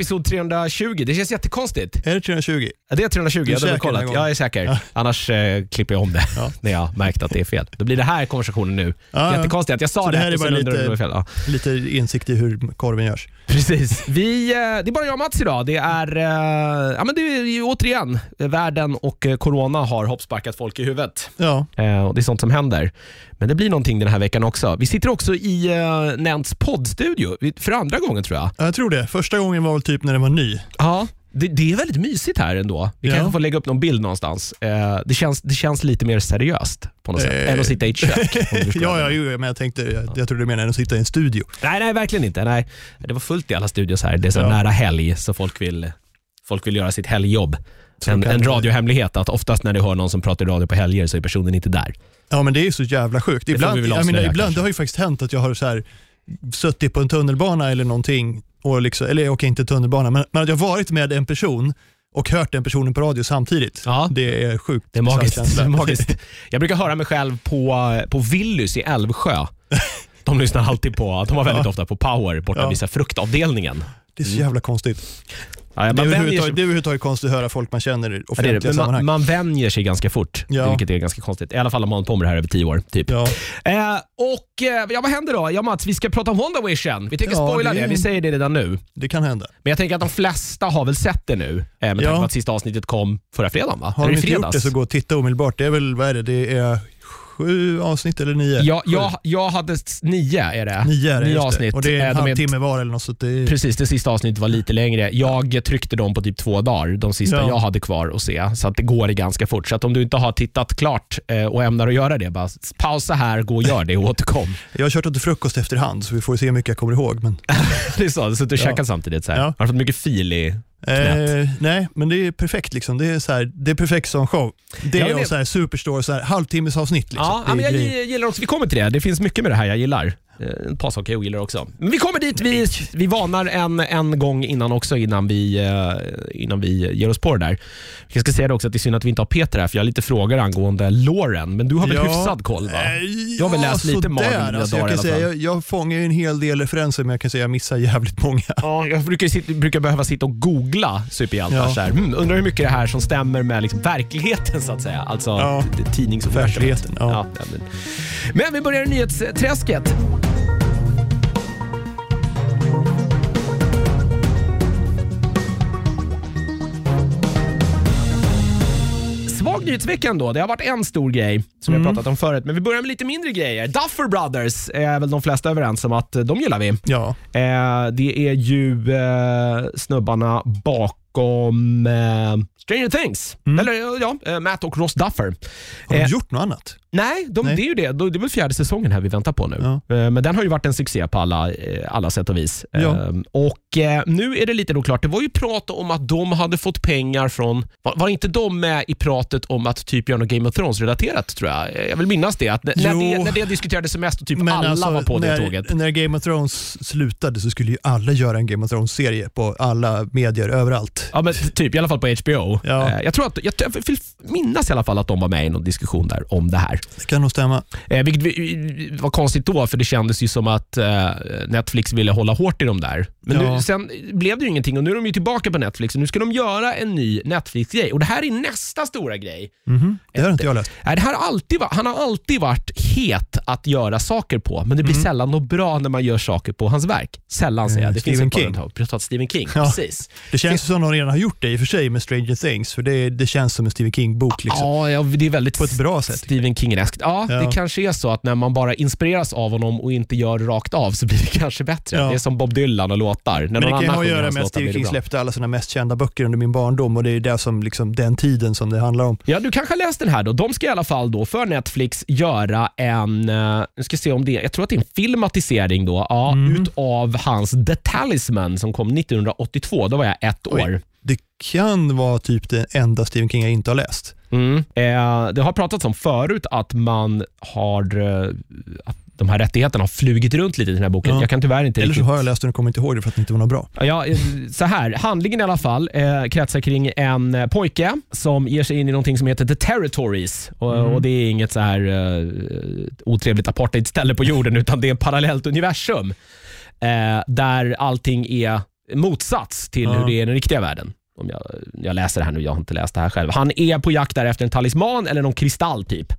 episod 320. Det känns jättekonstigt. Är det 320? Ja, Det är 320, Du är jag har gången? Jag är säker. Annars eh, klipper jag om det Ja. när jag märkt att det är fel. Då blir det här konversationen nu. Ja, ja. Jättekonstigt att jag sa Så det här är bara lite- fel. Ja. Lite insikt i hur korven görs. Precis. Vi, eh, det är bara jag och Mats idag. Det är, eh, ja, men det är ju återigen, världen och eh, corona har hoppsparkat folk i huvudet. Ja, Eh, och Det är sånt som händer. Men det blir någonting den här veckan också. Vi sitter också i uh, Nents poddstudio för andra gången tror jag. jag tror det. Första gången var väl typ när den var ny. Ja, det, det är väldigt mysigt här ändå. Vi Ja. kanske får lägga upp någon bild någonstans. Eh, det, känns, det känns lite mer seriöst på något sätt, Eh. än att sitta i ett kök. Ja, ja, jo, men jag tänkte, jag, jag trodde du menade att sitta i en studio. Nej, nej, verkligen inte. Nej. Det var fullt i alla studios här. Det är så Ja. nära helg, så folk vill, folk vill göra sitt helgjobb. En, en radiohemlighet att oftast när du hör någon som pratar radio på helger så är personen inte där. Ja, men det är så jävla sjukt. Ibland, väl jag menar, ibland det har ju faktiskt hänt att jag har så här, suttit på en tunnelbana eller någonting, och liksom, eller okej, inte tunnelbana, men, men att jag har varit med en person och hört den personen på radio samtidigt. Ja. Det är sjukt. Det är magiskt. Det är magiskt. Jag brukar höra mig själv på, på Willys i Älvsjö. De lyssnar alltid på, de var väldigt Ja. ofta på Power borta Ja. vid fruktavdelningen. Det är så jävla konstigt. Ja, man, Det är vänjer sig, det är överhuvudtaget konstigt att höra folk man känner i ja, det offentliga det. Men man, sammanhang. man vänjer sig ganska fort, Ja. vilket är ganska konstigt. I alla fall om man har på med det här över tio år. Typ. Ja. Eh, och eh, ja, vad händer då? Ja Mats, vi ska prata om Wonder Vision. Vi tänker Ja, spoila det. det- vi säger det redan nu. Det kan hända. Men jag tänker att de flesta har väl sett det nu, eh, med tanke på att sista avsnittet kom förra fredagen va? Har de inte gjort det så gå och titta omedelbart. Det är väl, vad är det, det är sju avsnitt eller nio? Ja, jag, jag hade nio är det. Nio är det, Nio just det. avsnitt. Och det är Eh, en de är- halvtimme var eller något. Så att det är, Precis, det sista avsnittet var lite längre. Jag tryckte dem på typ två dagar, de sista Ja. jag hade kvar att se. Så att det går ganska fort. Så att om du inte har tittat klart eh, och ämnar att göra det, bara pausa här, gå och gör det och återkom. jag har kört till frukost efterhand så vi får se hur mycket jag kommer ihåg. Men, det är så, så att du Ja. käkar samtidigt. Så här. Ja. Har du fått mycket fil i? Eh, nej, men det är perfekt. Liksom. Det, är så här, det är perfekt som show. Det Ja, är det- så här, superstore, så här, halvtimmesavsnitt. Liksom. Ja, ja, men jag gillar också, vi kommer till det. Det finns mycket med det här jag gillar. Eh, Ett par saker jag ogillar också. Men vi kommer dit. Vi, vi varnar en, en gång innan också, innan vi, eh, innan vi ger oss på det där. Jag ska säga det också att det är synd att vi inte har Peter här, för jag har lite frågor angående Lauren. Men du har väl hyfsad koll? Va? Eh, Jag har väl läst lite sådär. Marvel alltså, jag, kan säga, jag, jag fångar ju en hel del referenser men jag kan säga jag missar jävligt många. Ja, jag brukar, brukar behöva sitta och googla superhjältar. Ja. Så hmm, undrar hur mycket det här som stämmer med liksom verkligheten så att säga. Alltså Ja. t- tidnings Verkligheten, ja. ja men. men vi börjar i nyhetsträsket. Svag nyhetsvecka ändå. Det har varit en stor grej som Mm. vi har pratat om förut, men vi börjar med lite mindre grejer. Duffer Brothers är väl de flesta överens om att de gillar vi. Ja, Eh, det är ju eh, snubbarna bakom eh, Stranger Things. Eller ja, eh, Matt och Ross Duffer. har de Eh, gjort något annat? Nej, de, Nej. det är ju det. Det är väl fjärde säsongen här vi väntar på nu. Ja. Eh, Men den har ju varit en succé på alla, eh, alla sätt och vis. Ja. Eh, Och nu är det lite oklart. Det var ju prat om att de hade fått pengar från... Var, var inte de med i pratet om att typ göra något Game of Thrones-relaterat tror jag? Jag vill minnas det. Att när, det när det diskuterades som mest och typ alla alltså, var på när, det tåget. När Game of Thrones slutade så skulle ju alla göra en Game of Thrones-serie på alla medier överallt. Ja, men typ i alla fall på HBO. Ja. Eh, Jag tror att, jag, jag vill minnas i alla fall att de var med i någon diskussion där om det här. Det kan nog stämma. Eh, vilket vi- var konstigt då, för det kändes ju som att eh, Netflix ville hålla hårt i dem där. Men Ja. nu, sen blev det ju ingenting och nu är de ju tillbaka på Netflix och nu ska de göra en ny Netflix-grej. Och det här är nästa stora grej. Mhm. Det har inte jag läst. Eh, Det här alltid, han har alltid varit het att göra saker på, men det blir sällan något bra när man gör saker på hans verk. Sällan säger jag. Mm. Det Stephen finns par King. Precis, Stephen King. Ja. Precis. Det känns som de redan har gjort det i och för sig med Stranger Things, för det, det känns som en Stephen King-bok. Liksom. Ja, ja, det är väldigt På ett bra sätt. Stephen King-eskt. Ja, Ja. det kanske är så att när man bara inspireras av honom och inte gör det rakt av så blir det kanske bättre. Ja. Det är som Bob Dylan och låtar. När Men det någon kan ha att göra med att Stephen King släppte alla sina mest kända böcker under min barndom och det är det som, liksom, den tiden som det handlar om. Ja, du kanske har läst den här då. De ska i alla fall då för Netflix göra en, eh, nu ska se om det jag tror att det är en filmatisering då, ja, Mm. utav hans The Talisman som kom 1982. Då var jag ett år. Kan vara typ det enda Stephen King jag inte har läst. Mm. Eh, det har pratats om förut att man har eh, att de här rättigheterna har flugit runt lite i den här boken. Ja. Jag kan tyvärr inte Eller så riktigt har jag läst den och kommer inte ihåg det för att det inte var något bra. Ja, eh, så här. Handlingen i alla fall eh, kretsar kring en eh, pojke som ger sig in i någonting som heter The Territories. Och, Mm. och Det är inget så här eh, otrevligt apartheidställe på jorden, utan det är ett parallellt universum eh, där allting är motsats till Ja. hur det är i den riktiga världen. Om jag, jag läser det här nu, jag har inte läst det här själv. Han är på jakt där efter en talisman eller någon kristall typ.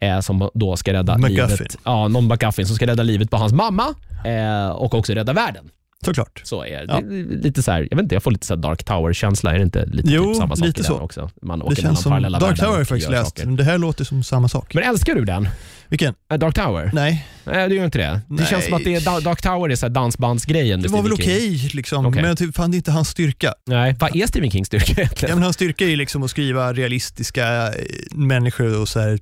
Eh, som då ska rädda MacGuffin. livet. Ja, någon McGuffin som ska rädda livet på hans mamma eh, och också rädda världen. Såklart. Så är det. Ja. det är lite så här, jag vet inte, jag får lite så Dark Tower-känsla. Är det inte lite Jo, typ samma sak lite så. också? Man Det åker mellan känns som, Dark Tower har jag faktiskt läst, saker. men det här låter som samma sak. Men älskar du den? Vilken? Eh, Dark Tower? Nej, Nej, det gör inte det. Det Nej. känns som att det är Da- Dark Tower är så dansbandsgrejen. det var väl okej, King. liksom, Okej. men typ, fan, det är inte hans styrka. Nej, vad är Stephen Kings styrka Ja, egentligen? men hans styrka är liksom att skriva realistiska eh, människor och så här,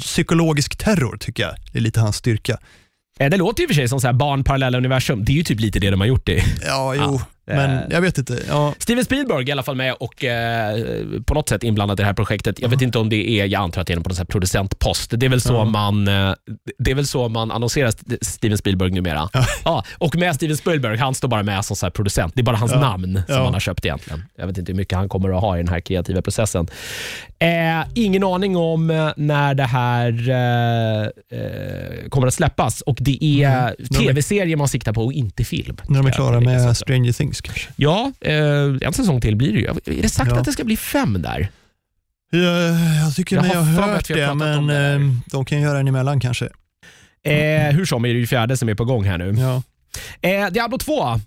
psykologisk terror tycker jag. Det är lite hans styrka. Eh, Det låter ju för sig som så här barn parallella universum. Det är ju typ lite det de har gjort i. Ja, jo, men eh. jag vet inte. Ja, Steven Spielberg är i alla fall med och eh, på något sätt inblandad i det här projektet. Jag vet inte om det är, jag antar att det är på sån här producentpost. Det är väl så, Ja. man, eh, det är väl så man annonserar St- Steven Spielberg numera. Ja. och med Steven Spielberg, han står bara med som så producent. Det är bara hans Ja. namn som Ja. han har köpt egentligen. Jag vet inte hur mycket han kommer att ha i den här kreativa processen. Eh, ingen aning om eh, när det här eh, kommer att släppas och det är Mm. tv-serier man siktar på och inte film. när de är klara med. Stranger Things kanske. Ja, eh, en säsong till blir det ju. Är det sagt Ja. att det ska bli fem där? Ja, jag tycker Jag mig har hört har det, om men det där. eh, de kan göra en emellan kanske. Eh, hur som är det ju fjärde som är på gång här nu. Ja. Eh, Diablo 2, eh,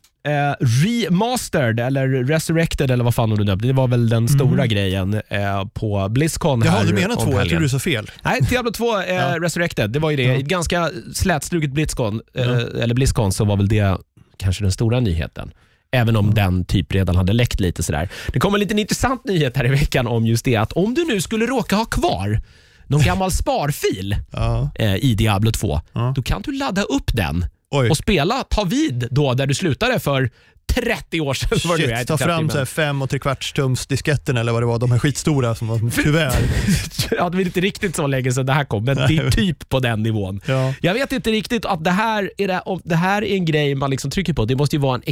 remastered eller resurrected eller vad fan de nu döpte. Det var väl den stora grejen eh, på Blizzcon. Jaha, här du menar två? Jag trodde du sa fel. Nej, Diablo 2 eh, Ja. resurrected, det var ju det. Ett ganska slätstruket Blizzcon, eh, Ja. eller Blizzcon, så var väl det kanske den stora nyheten. Även om den typ redan hade läckt lite sådär. Det kom en liten intressant nyhet här i veckan om just det att om du nu skulle råka ha kvar någon gammal sparfil Ja. eh, i Diablo 2, Ja. då kan du ladda upp den Oj. och spela, ta vid då där du slutade för 30 år sedan. var är Shit, inte ta 30, fram så här fem och tre kvarts tums disketten eller vad det var, de här skitstora som var tyvärr. ja, det är inte riktigt så länge sedan det här kom, men det är typ på den nivån. Ja. Jag vet inte riktigt att det här är, det, det här är en grej man liksom trycker på. Det måste ju vara en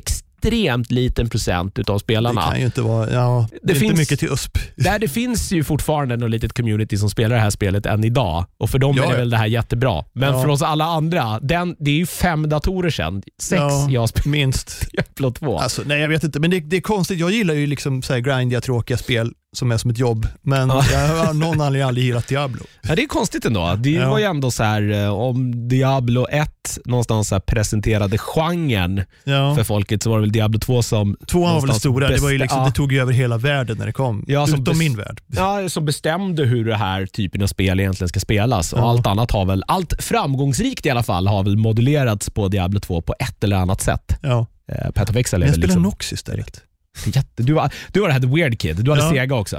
extremt liten procent utav Det spelarna. kan ju inte vara, ja, det, Det finns- inte mycket till USP. Där det finns ju fortfarande något litet community som spelar det här spelet än idag. Och för dem Ja, är det väl det här jättebra. Men Ja. för oss alla andra, den, det är ju fem datorer sedan. Sex Ja, jag spelar minst. Diablo 2. Alltså, nej jag vet inte, men det, det är konstigt. Jag gillar ju liksom så här grindiga, tråkiga spel som är som ett jobb. Men Ja. jag har av någon anledning aldrig gillat Diablo. Ja, det är konstigt ändå. Det Ja. var ju ändå så här eh, om Diablo 1 någonstans så presenterade genren Ja. för folket så var det väl Diablo 2 som Tvåan var väl någonstans stora, det, var ju liksom, ja. det tog ju över hela världen när det kom. Ja, Utom min värld. Ja, som bestämde hur det här typen av spel egentligen ska spelas. Och allt annat har väl, allt framgångsrikt i alla fall, har väl modulerats på Diablo 2 på ett eller annat sätt. Ja. Eh, Exile är jag väl spelar liksom... Nox istället. Jätte, du, var, du var det här The Weird Kid, du hade Ja. Sega också?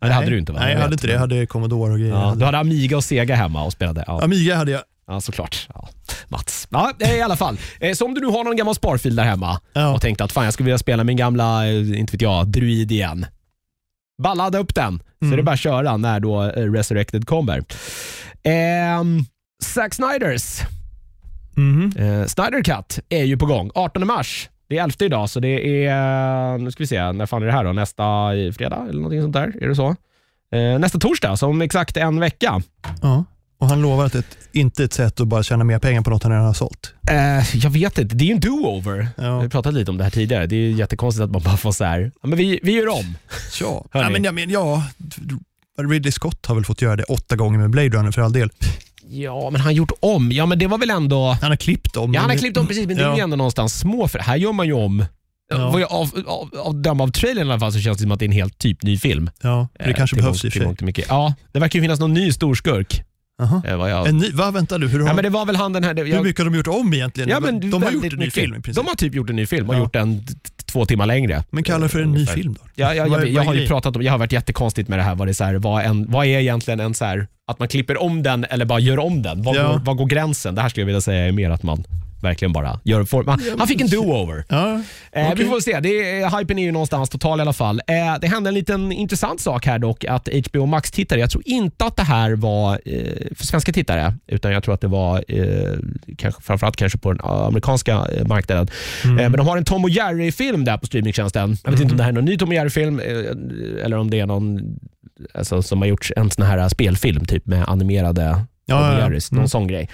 Nej, det hade du inte va? Nej, jag hade inte det. Jag hade Commodore och grejer. Ja, du hade Amiga och Sega hemma och spelade? Ja. Amiga hade jag. Ja, såklart. Ja. Mats. Ja, eh, I alla fall. Eh, Så om du nu har någon gammal sparfil där hemma Ja. och tänkte att fan jag skulle vilja spela min gamla, eh, inte vet jag, druid igen. Bara ladda upp den, så Mm. är det bara att köra när då eh, Resurrected kommer. Ehm, Zack Snyders Mhm. eh, Snyder Cut är ju på gång. 18 mars. Det är 11 idag, så det är, nu ska vi se, när fan är det här då? Nästa eh, fredag eller någonting sånt där? Är det så? Eh, nästa torsdag, så om exakt en vecka. Ja. Och han lovar att det inte är ett sätt att bara tjäna mer pengar på något han redan har sålt. Eh, jag vet inte, det är ju en do-over. Ja. Vi pratat lite om det här tidigare. Det är ju jättekonstigt att man bara får så här, ja, men vi, vi gör om. Ja, ja men, jag men, ja, Ridley Scott har väl fått göra det åtta gånger med Blade Runner för all del. Ja, men han gjort om. Ja, men det var väl ändå... Han har klippt om. Ja, han har klippt om precis, men det är ju ändå någonstans små. För här gör man ju om. Ja. Vad jag, av, av, av döma av trailern i alla fall så känns det som att det är en helt typ ny film. Ja, det Eh, kanske till behövs i och för sig. mycket. Ja, det verkar ju finnas någon ny storskurk. Jaha. Eh, vad jag, En ny, vad väntar du? Hur, har, ja, men det var väl han den här... hur Jag, mycket har de gjort om egentligen? ja, men de har gjort en ny film. De har typ gjort en ny film och Ja. gjort den två timmar längre. Men kallar det för en ny film då? Ja, är- jag, jag, har ju pratat om, jag har varit jättekonstigt med det här. Vad, det är så här, vad, en, vad är egentligen en så här, att man klipper om den eller bara gör om den? Vad, Ja. går, vad går gränsen? Det här skulle jag vilja säga är mer att man verkligen bara gör for, man, Han fick en do-over. Ja, Eh, Vi okej. får se. Det är, hypen är ju någonstans total i alla fall. Eh, det hände en liten intressant sak här dock, att HBO Max-tittare, jag tror inte att det här var eh, för svenska tittare, utan jag tror att det var eh, kanske, framförallt kanske på den amerikanska eh, marknaden. Mm. Eh, men de har en Tom och Jerry-film där på streamingtjänsten. Jag vet inte om det här är någon ny Tom och Jerry-film eh, eller om det är någon alltså, som har gjort en sån här spelfilm typ med animerade Ja, ja, någon Mm. sån grej.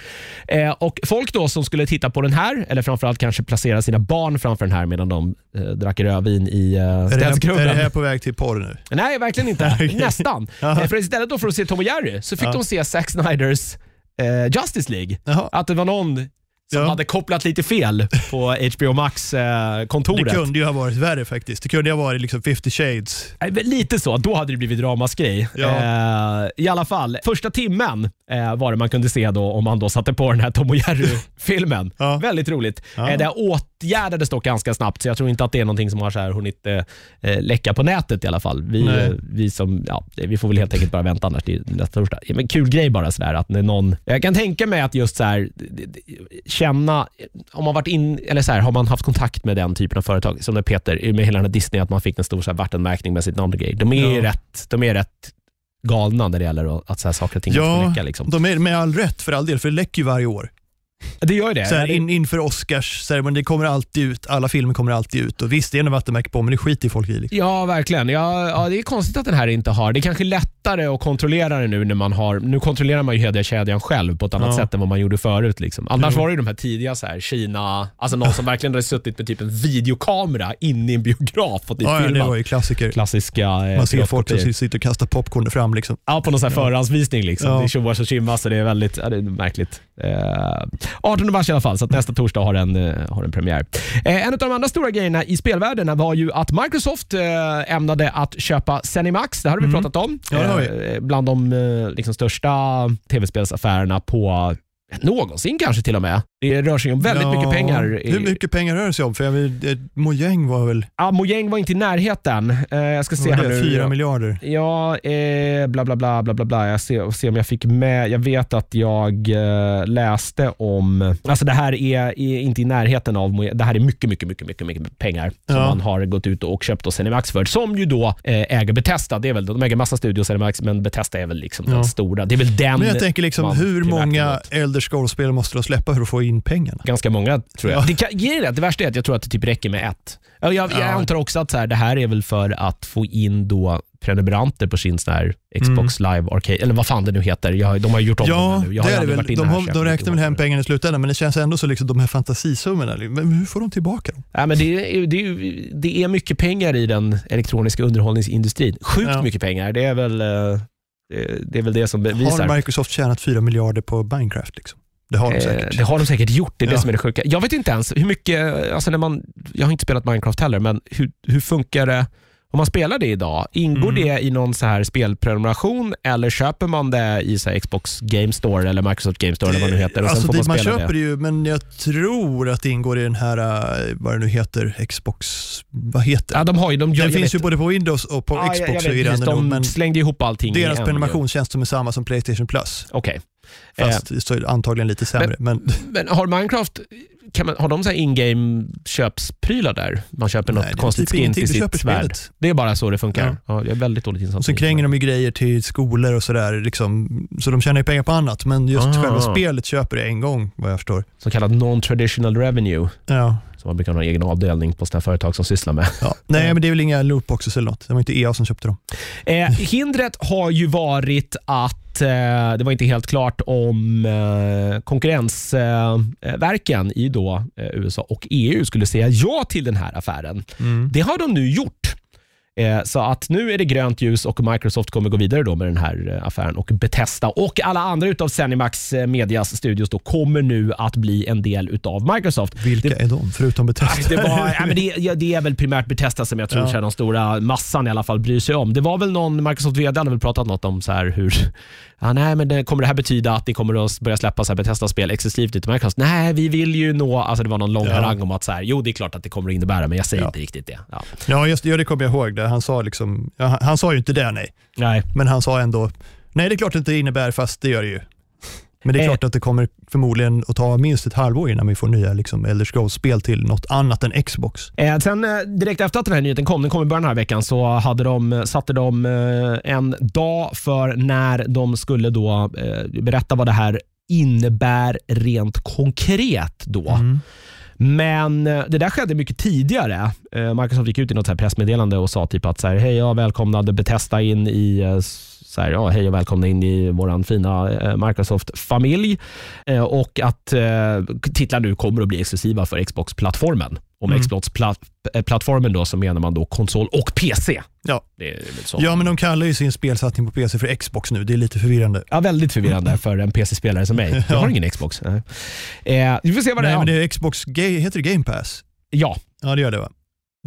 Eh, och Folk då som skulle titta på den här, eller framförallt kanske placera sina barn framför den här medan de eh, drack rödvin i eh, Är här, är städskrubben. det här på väg till porr nu? Nej, verkligen inte. Okej. Nästan. Eh, för istället då för att se Tom och Jerry så fick de se Zack Snyders eh, Justice League. Jaha. Att det var någon som Ja. hade kopplat lite fel på HBO Det Max-kontoret. kunde ju ha varit värre faktiskt. Det kunde ha varit liksom 50 shades. Lite så, då hade det blivit ramaskri. Ja. Eh, I alla fall, första timmen eh, var det man kunde se då om man då satte på den här Tom och Jerry-filmen. Ja. Väldigt roligt. Ja. Eh, det åtgärdades dock ganska snabbt, så jag tror inte att det är någonting som har så här hunnit eh, eh, läcka på nätet i alla fall. Vi, eh, vi, som, ja, vi får väl helt enkelt bara vänta annars till nästa torsdag. Men kul grej bara sådär att när någon... Jag kan tänka mig att just så här, känna, om man varit in, eller så här, har man haft kontakt med den typen av företag, som när Peter, med hela den här Disney, att man fick en stor så här, vattenmärkning med sitt namn och grejer. De är, Ja. rätt, de är rätt galna när det gäller att, så här, saker och ting Ja, läcka. Liksom. de är med all rätt för all del, för det läcker ju varje år. Det gör det. Så här, in, inför Oscars-ceremonin, det kommer alltid ut, alla filmer kommer alltid ut. Och visst, det är en vattenmärke på, men det skiter folk i. Liksom. Ja, verkligen. Ja, ja, det är konstigt att den här inte har. Det är kanske lättare att kontrollera det nu när man har... Nu kontrollerar man ju hela-kedjan själv på ett annat Ja. sätt än vad man gjorde förut. Liksom. Annars Jo. var det ju de här tidiga så här, Kina, alltså någon som verkligen hade suttit med typ en videokamera inne i en biograf och typ Ja, ja, det filmat. var ju klassiker. Klassiska eh, Man ser folk som sitter och kastar popcorn fram. Liksom. Ja, på någon sån här förhandsvisning. Liksom. Ja. Det tjoas och tjimmas så det är väldigt ja, det är märkligt. Eh, 18 mars i alla fall, så att nästa torsdag har den, eh, har den premiär. Eh, en av de andra stora grejerna i spelvärlden var ju att Microsoft eh, ämnade att köpa Zenimax. Det har vi Mm. pratat om. Ja, har vi. Eh, bland de liksom, största tv-spelsaffärerna på någonsin kanske till och med. Det rör sig om väldigt Ja, mycket pengar. Hur mycket pengar rör det sig om? För jag vill, Mojang var väl Ja, Mojang var inte i närheten. Eh, jag ska se vad här det, nu. fyra miljarder. Ja, eh, bla bla bla bla bla bla. Jag ser, ser om jag fick med. Jag vet att jag eh, läste om, alltså det här är, är inte i närheten av, Mo- det här är mycket, mycket, mycket, mycket, mycket pengar som Ja. man har gått ut och köpt hos Cinemax för, som ju då eh, äger Bethesda. Det är väl, de äger massa studios Cinemax, men Bethesda är väl liksom Ja. den stora. Det är väl den Men jag tänker liksom, hur många vill Scrolls-spel måste de släppa för att få in pengarna? Ganska många tror jag. Ja. Det, kan, det, det värsta är att jag tror att det typ räcker med ett. Ja, Jag, jag Ja. antar också att så här, det här är väl för att få in då prenumeranter på sin sån här Xbox Live Arcade, eller vad fan det nu heter. Jag, de har gjort om Mm. Ja, den nu. Jag det är det väl. De, har, de räknar väl hem pengarna i slutändan, men det känns ändå så liksom, de här fantasisummorna. Men hur får de tillbaka dem? Ja, men det, är, det, är, det är mycket pengar i den elektroniska underhållningsindustrin. Sjukt Ja. mycket pengar. Det är väl eh, det, det, är väl det som bevisar. Har Microsoft tjänat 4 miljarder på Minecraft? Liksom? Det har de Eh, säkert. Det har de säkert gjort, det är det Ja. som är det sjuka. Jag vet inte ens hur mycket, alltså när man, jag har inte spelat Minecraft heller, men hur, hur funkar det om man spelar det idag? Ingår Mm. det i någon så här spelprenumeration eller köper man det i så Xbox Game Store eller Microsoft Game Store eller vad det nu heter och alltså, får det, man man köper det? det ju, men jag tror att det ingår i den här, eh, vad det nu heter, Xbox, vad heter Ja, de har ju, de gör, Den jag finns vet- ju både på Windows och på Ja, jag- Xbox. jag så vet ändå, de men slängde ihop allting deras en. prenumerationstjänst är samma som Playstation Plus. Okej. Fast det antagligen lite sämre. Men, Men har Minecraft, man, har de så in-game köpsprylar där? Man köper något Nej, konstigt typ skin till sitt svärd? Det är bara så det funkar? Ja. Ja. jag är väldigt dåligt insatt. och i- kränger de ju grejer till skolor och sådär. Liksom, så de tjänar ju pengar på annat. Men just Ah. själva spelet köper det en gång vad jag förstår. Så kallad non-traditional revenue. Ja. som man brukar ha en egen avdelning på sådana företag som sysslar med. Ja. Nej, men det är väl inga lootboxes eller något. Det var inte EA som köpte dem. Eh, hindret har ju varit att eh, det var inte helt klart om eh, konkurrensverken i då, eh, USA och EU skulle säga ja till den här affären. Det har de nu gjort. Eh, Så att nu är det grönt ljus och Microsoft kommer gå vidare då med den här eh, affären och Bethesda och alla andra utav Zenimax eh, Medias studios då kommer nu att bli en del utav Microsoft. Vilka Det- är de, förutom Bethesda? det, var, ja, men det, det är väl primärt Bethesda som jag tror Ja. den stora massan i alla fall bryr sig om. Det var väl någon Microsoft VD hade väl pratat något om så här hur, ja, nej, men det, kommer det här betyda att det kommer att börja släppa så här Bethesda-spel exklusivt i Microsoft? Nej, vi vill ju nå, alltså det var någon lång Ja. harang om att så här, jo det är klart att det kommer att innebära, men jag säger Ja. inte riktigt det. Ja. Ja, just, ja, det kommer jag ihåg. Det. Han, sa liksom, ja, han, han sa ju inte det, nej. Nej. Men han sa ändå, nej det är klart att det innebär, fast det gör det ju. Men det är Eh. klart att det kommer förmodligen att ta minst ett halvår innan vi får nya liksom, Elder Scrolls-spel till något annat än Xbox. Eh, sen eh, direkt efter att den här nyheten kom, den kom i början av den här veckan, så hade de, satte de eh, en dag för när de skulle då eh, berätta vad det här innebär rent konkret. då. Mm. Men eh, det där skedde mycket tidigare. Eh, Microsoft gick ut i något pressmeddelande och sa typ att så här, hej, jag välkomnade Bethesda in i eh, så här, ja, hej och välkomna in i vår fina eh, Microsoft-familj eh, och att eh, titlar nu kommer att bli exklusiva för Xbox-plattformen. Och med Mm. Xbox-plattformen då så menar man då konsol och PC. Ja. Det är väl så. Ja, men de kallar ju sin spelsatsning på PC för Xbox nu. Det är lite förvirrande. Ja, väldigt förvirrande för en PC-spelare som mig. Jag Ja. har ingen Xbox. Nej. Eh, vi får se vad det Nej, är. men det är Xbox, heter det Game Pass? Ja. Ja, det gör det va?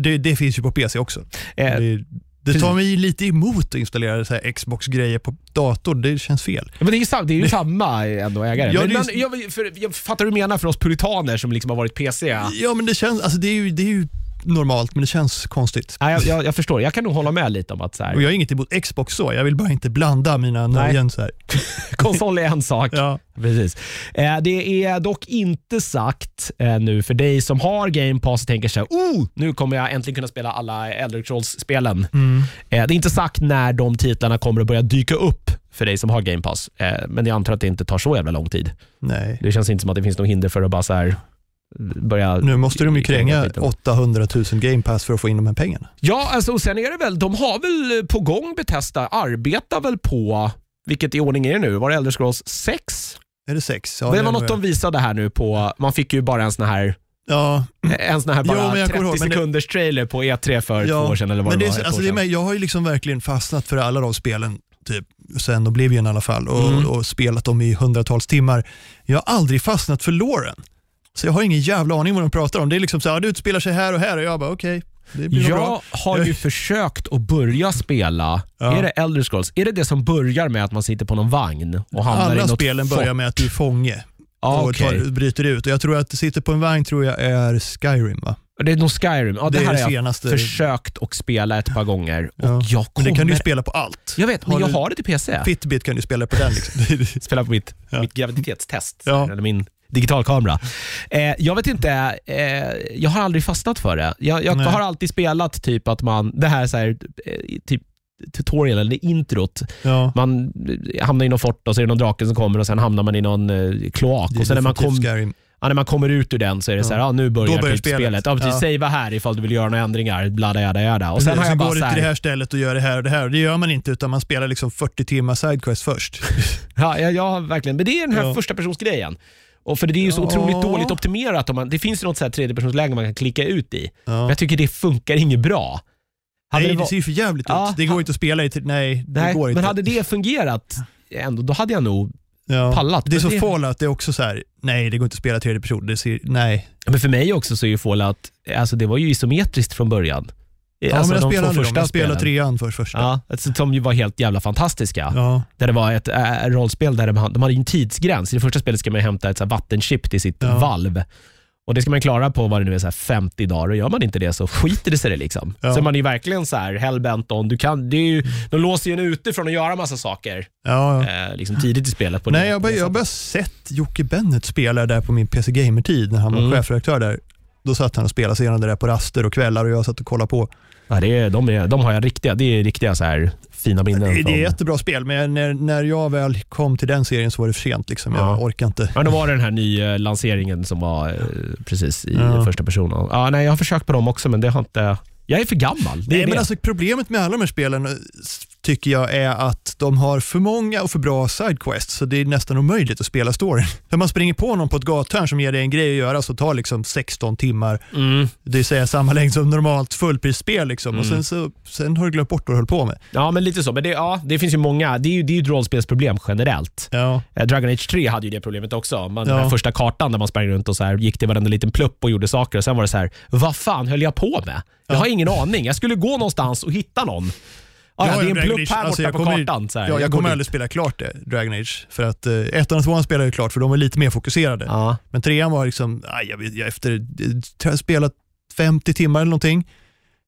Det, det finns ju på PC också. Eh, Det, det tar mig lite emot att installera så Xbox-grejer på dator. Det känns fel. men det är ju, sam, det är ju samma ändå ägare. Ja, men, men, jag, för, jag fattar du menar för oss puritaner som liksom har varit PC. Ja. Ja, men det känns, alltså det är ju, det är ju normalt, men det känns konstigt. Ja, jag, jag, jag förstår, jag kan nog hålla med lite om att så Och här, jag har inget emot Xbox så, jag vill bara inte blanda mina Nej. nöjen så här. konsol är en sak. Ja. Precis. Eh, det är dock inte sagt eh, nu för dig som har Game Pass och tänker så här, oh, nu kommer jag äntligen kunna spela alla Elder Scrolls-spelen. Mm. Eh, det är inte sagt när de titlarna kommer att börja dyka upp för dig som har Game Pass, eh, men jag antar att det inte tar så jävla lång tid. Nej. Det känns inte som att det finns något hinder för att bara så här börja... Nu måste de ju kränga skiten. 800 000 Game Pass för att få in de här pengarna. Ja, alltså, och sen är det väl, de har väl på gång Bethesda, arbetar väl på, vilket i ordning är det nu? Var det Elder Scrolls 6? Är det sex? Ja, det var något jag. de visade här nu på, man fick ju bara en sån här Ja, en sån här bara Jo, men jag 30 kommer ihåg, men det- sekunders trailer på E3 för ja. två år sedan eller vad men det det var. alltså det är med, jag har ju liksom verkligen fastnat för alla de spelen, typ sen Oblivion i alla fall, och, Mm. och spelat dem i hundratals timmar. Jag har aldrig fastnat för låren. Så jag har ingen jävla aning vad de pratar om. Det är liksom så här, det utspelar sig här och här och jag bara okej, blir nog bra. Jag har ju försökt att börja spela, Ja. är det Elder Scrolls? Är det det som börjar med att man sitter på någon vagn och hamnar i Alla något spelen fort? börjar med att du är fånge Ja, och okej. tar, bryter ut. Och jag tror att sitter på en vagn tror jag är Skyrim va? Det är nog Skyrim. Ja, det, Det är här har jag försökt att spela ett par gånger och Ja. jag Men kommer... det kan du ju spela på allt. Jag vet, men Har jag du- har det till PC. Fitbit kan du spela på den. Liksom. Spela på mitt, Ja. mitt graviditetstest, Ja. eller min digitalkamera. Eh, jag vet inte, eh, jag har aldrig fastnat för det. Jag, jag har alltid spelat typ att man, det här, så här eh, typ tutorial eller introt. ja. Man hamnar i någon fort och så är det någon drake som kommer och sen hamnar man i någon eh, kloak. Och sen när man, kom, ja, när man kommer ut ur den så är det så här, ja, nu börjar, Då börjar typ spelet. spelet. Ja, precis. Ja. Savea här ifall du vill göra några ändringar. Blada, jada, jada. Och sen Precis, har jag bara går du till det här, stället och gör det här och det här. Det gör man inte utan man spelar liksom 40 timmar sidequest först. Ja, jag har verkligen. Men det är den här Ja. första persons grejen. Och för det är ju så otroligt dåligt optimerat. Om man, det finns ju något så här tredjepersonsläge man kan klicka ut i. Men Ja. jag tycker det funkar inget bra. Hade Nej, det det, var- ser ju för jävligt Ja, ut. Det går inte att spela i... Nej, det Nej, går inte. men hade det fungerat ändå, då hade jag nog... ja. pallat, Det är så det- Fallout, det är också så här. nej det går inte att spela tredje person. Det ser, nej. Men för mig också så är ju Fallout, alltså det var ju isometriskt från början. Ja, alltså men jag de spelade första Jag spelade trean först första. Ja, alltså, som var helt jävla fantastiska. Ja. Där det var ett äh, rollspel där de, de hade en tidsgräns. I det första spelet ska man hämta ett så här, vattenchip till sitt Ja. valv. Och Det ska man klara på vad det nu är, så här 50 dagar och gör man inte det så skiter det sig det. Liksom. Ja. Så man är verkligen så här hellbent on. Du kan, det är ju, de låser ju en ute från att göra massa saker Ja, ja. eh, liksom tidigt i spelet. På Nej, det, jag har bara, sett Jocke Bennett spela där på min PC Gamer-tid när han var Mm. chefredaktör där. Då satt han och spelade senare där på raster och kvällar och jag satt och kollade på. ja, det är, de, är, de har jag riktiga, det är riktiga så här fina minnen. Det, det är jättebra spel, men när, när jag väl kom till den serien så var det för sent. Liksom. Jag Ja. orkar inte. Ja, då var det den här nya lanseringen som var eh, precis i Ja. första personen. Ja, nej, jag har försökt på dem också, men det har inte... Jag är för gammal. Det är Nej, det. men alltså, problemet med alla de här spelen eh, tycker jag är att de har för många och för bra sidequests, så det är nästan omöjligt att spela storyn. För man springer på någon på ett gathörn som ger dig en grej att göra så tar liksom 16 timmar, mm. det vill säga samma längd som normalt fullprisspel. Liksom. Och Mm. sen, så, sen har du glömt bort vad du höll på med. Ja, men lite så. Men det, ja, det finns ju många. Det är ju, det är ju ett rollspelsproblem generellt. Ja. Eh, Dragon Age 3 hade ju det problemet också. Man, Den Ja. här första kartan där man sprang runt och så här, gick till varenda liten plupp och gjorde saker och sen var det så här, vad fan höll jag på med? Jag Ja. har ingen aning. Jag skulle gå någonstans och hitta någon. Ah, ja, det är en plupp här alltså, borta jag på kommer- kartan. Så här. Ja, jag, går kommer dit. aldrig spela klart det, Dragon Age. För att eh, ettan och tvåan spelade jag klart för de var lite mer fokuserade. Ja. Men trean var liksom, aj, jag, jag efter, jag har spelat 50 timmar eller någonting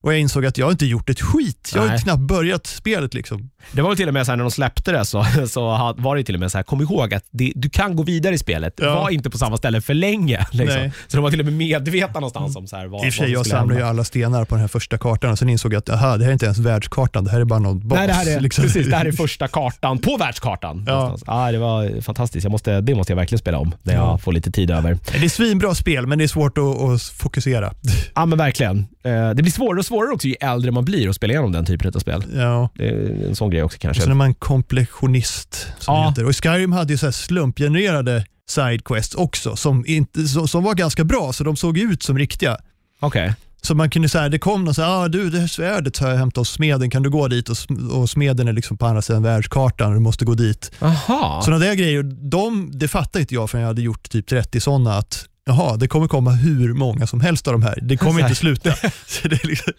och jag insåg att jag inte gjort ett skit. Jag har knappt börjat spelet liksom. Det var till och med så här, när de släppte det så, så var det till och med så här, kom ihåg att det, du kan gå vidare i spelet. Ja. Var inte på samma ställe för länge. Liksom. Så de var till och med medvetna någonstans om så här, vad, I och för sig, jag samlade ju alla stenar på den här första kartan och sen insåg jag att aha, det här är inte ens världskartan, det här är bara någon bas. Nej, det här, är, liksom. precis, det här är första kartan på världskartan. Ja. Ja, det var fantastiskt. Jag måste, det måste jag verkligen spela om när jag Ja. får lite tid över. Det är svinbra spel, men det är svårt att, att fokusera. Ja, men verkligen. Eh, Det blir svårare svårare också ju äldre man blir att spela igenom den typen av spel. Ja. Det är en sån grej också Och kanske. sen är man kompletionist, som Ja. heter. Och Skyrim hade ju så slumpgenererade sidequests också, som, inte, som, var ganska bra, så de såg ut som riktiga. Okej. Så man kunde säga, det kom någon så här, ah, du det här svärdet har jag hämtat hos smeden, kan du gå dit? Och, och smeden är liksom på andra sidan världskartan och du måste gå dit. Aha. Sådana där grejer, de, det fattade inte jag förrän jag hade gjort typ 30 sådana att Jaha, det kommer komma hur många som helst av de här. Det kommer inte sluta. Det är liksom,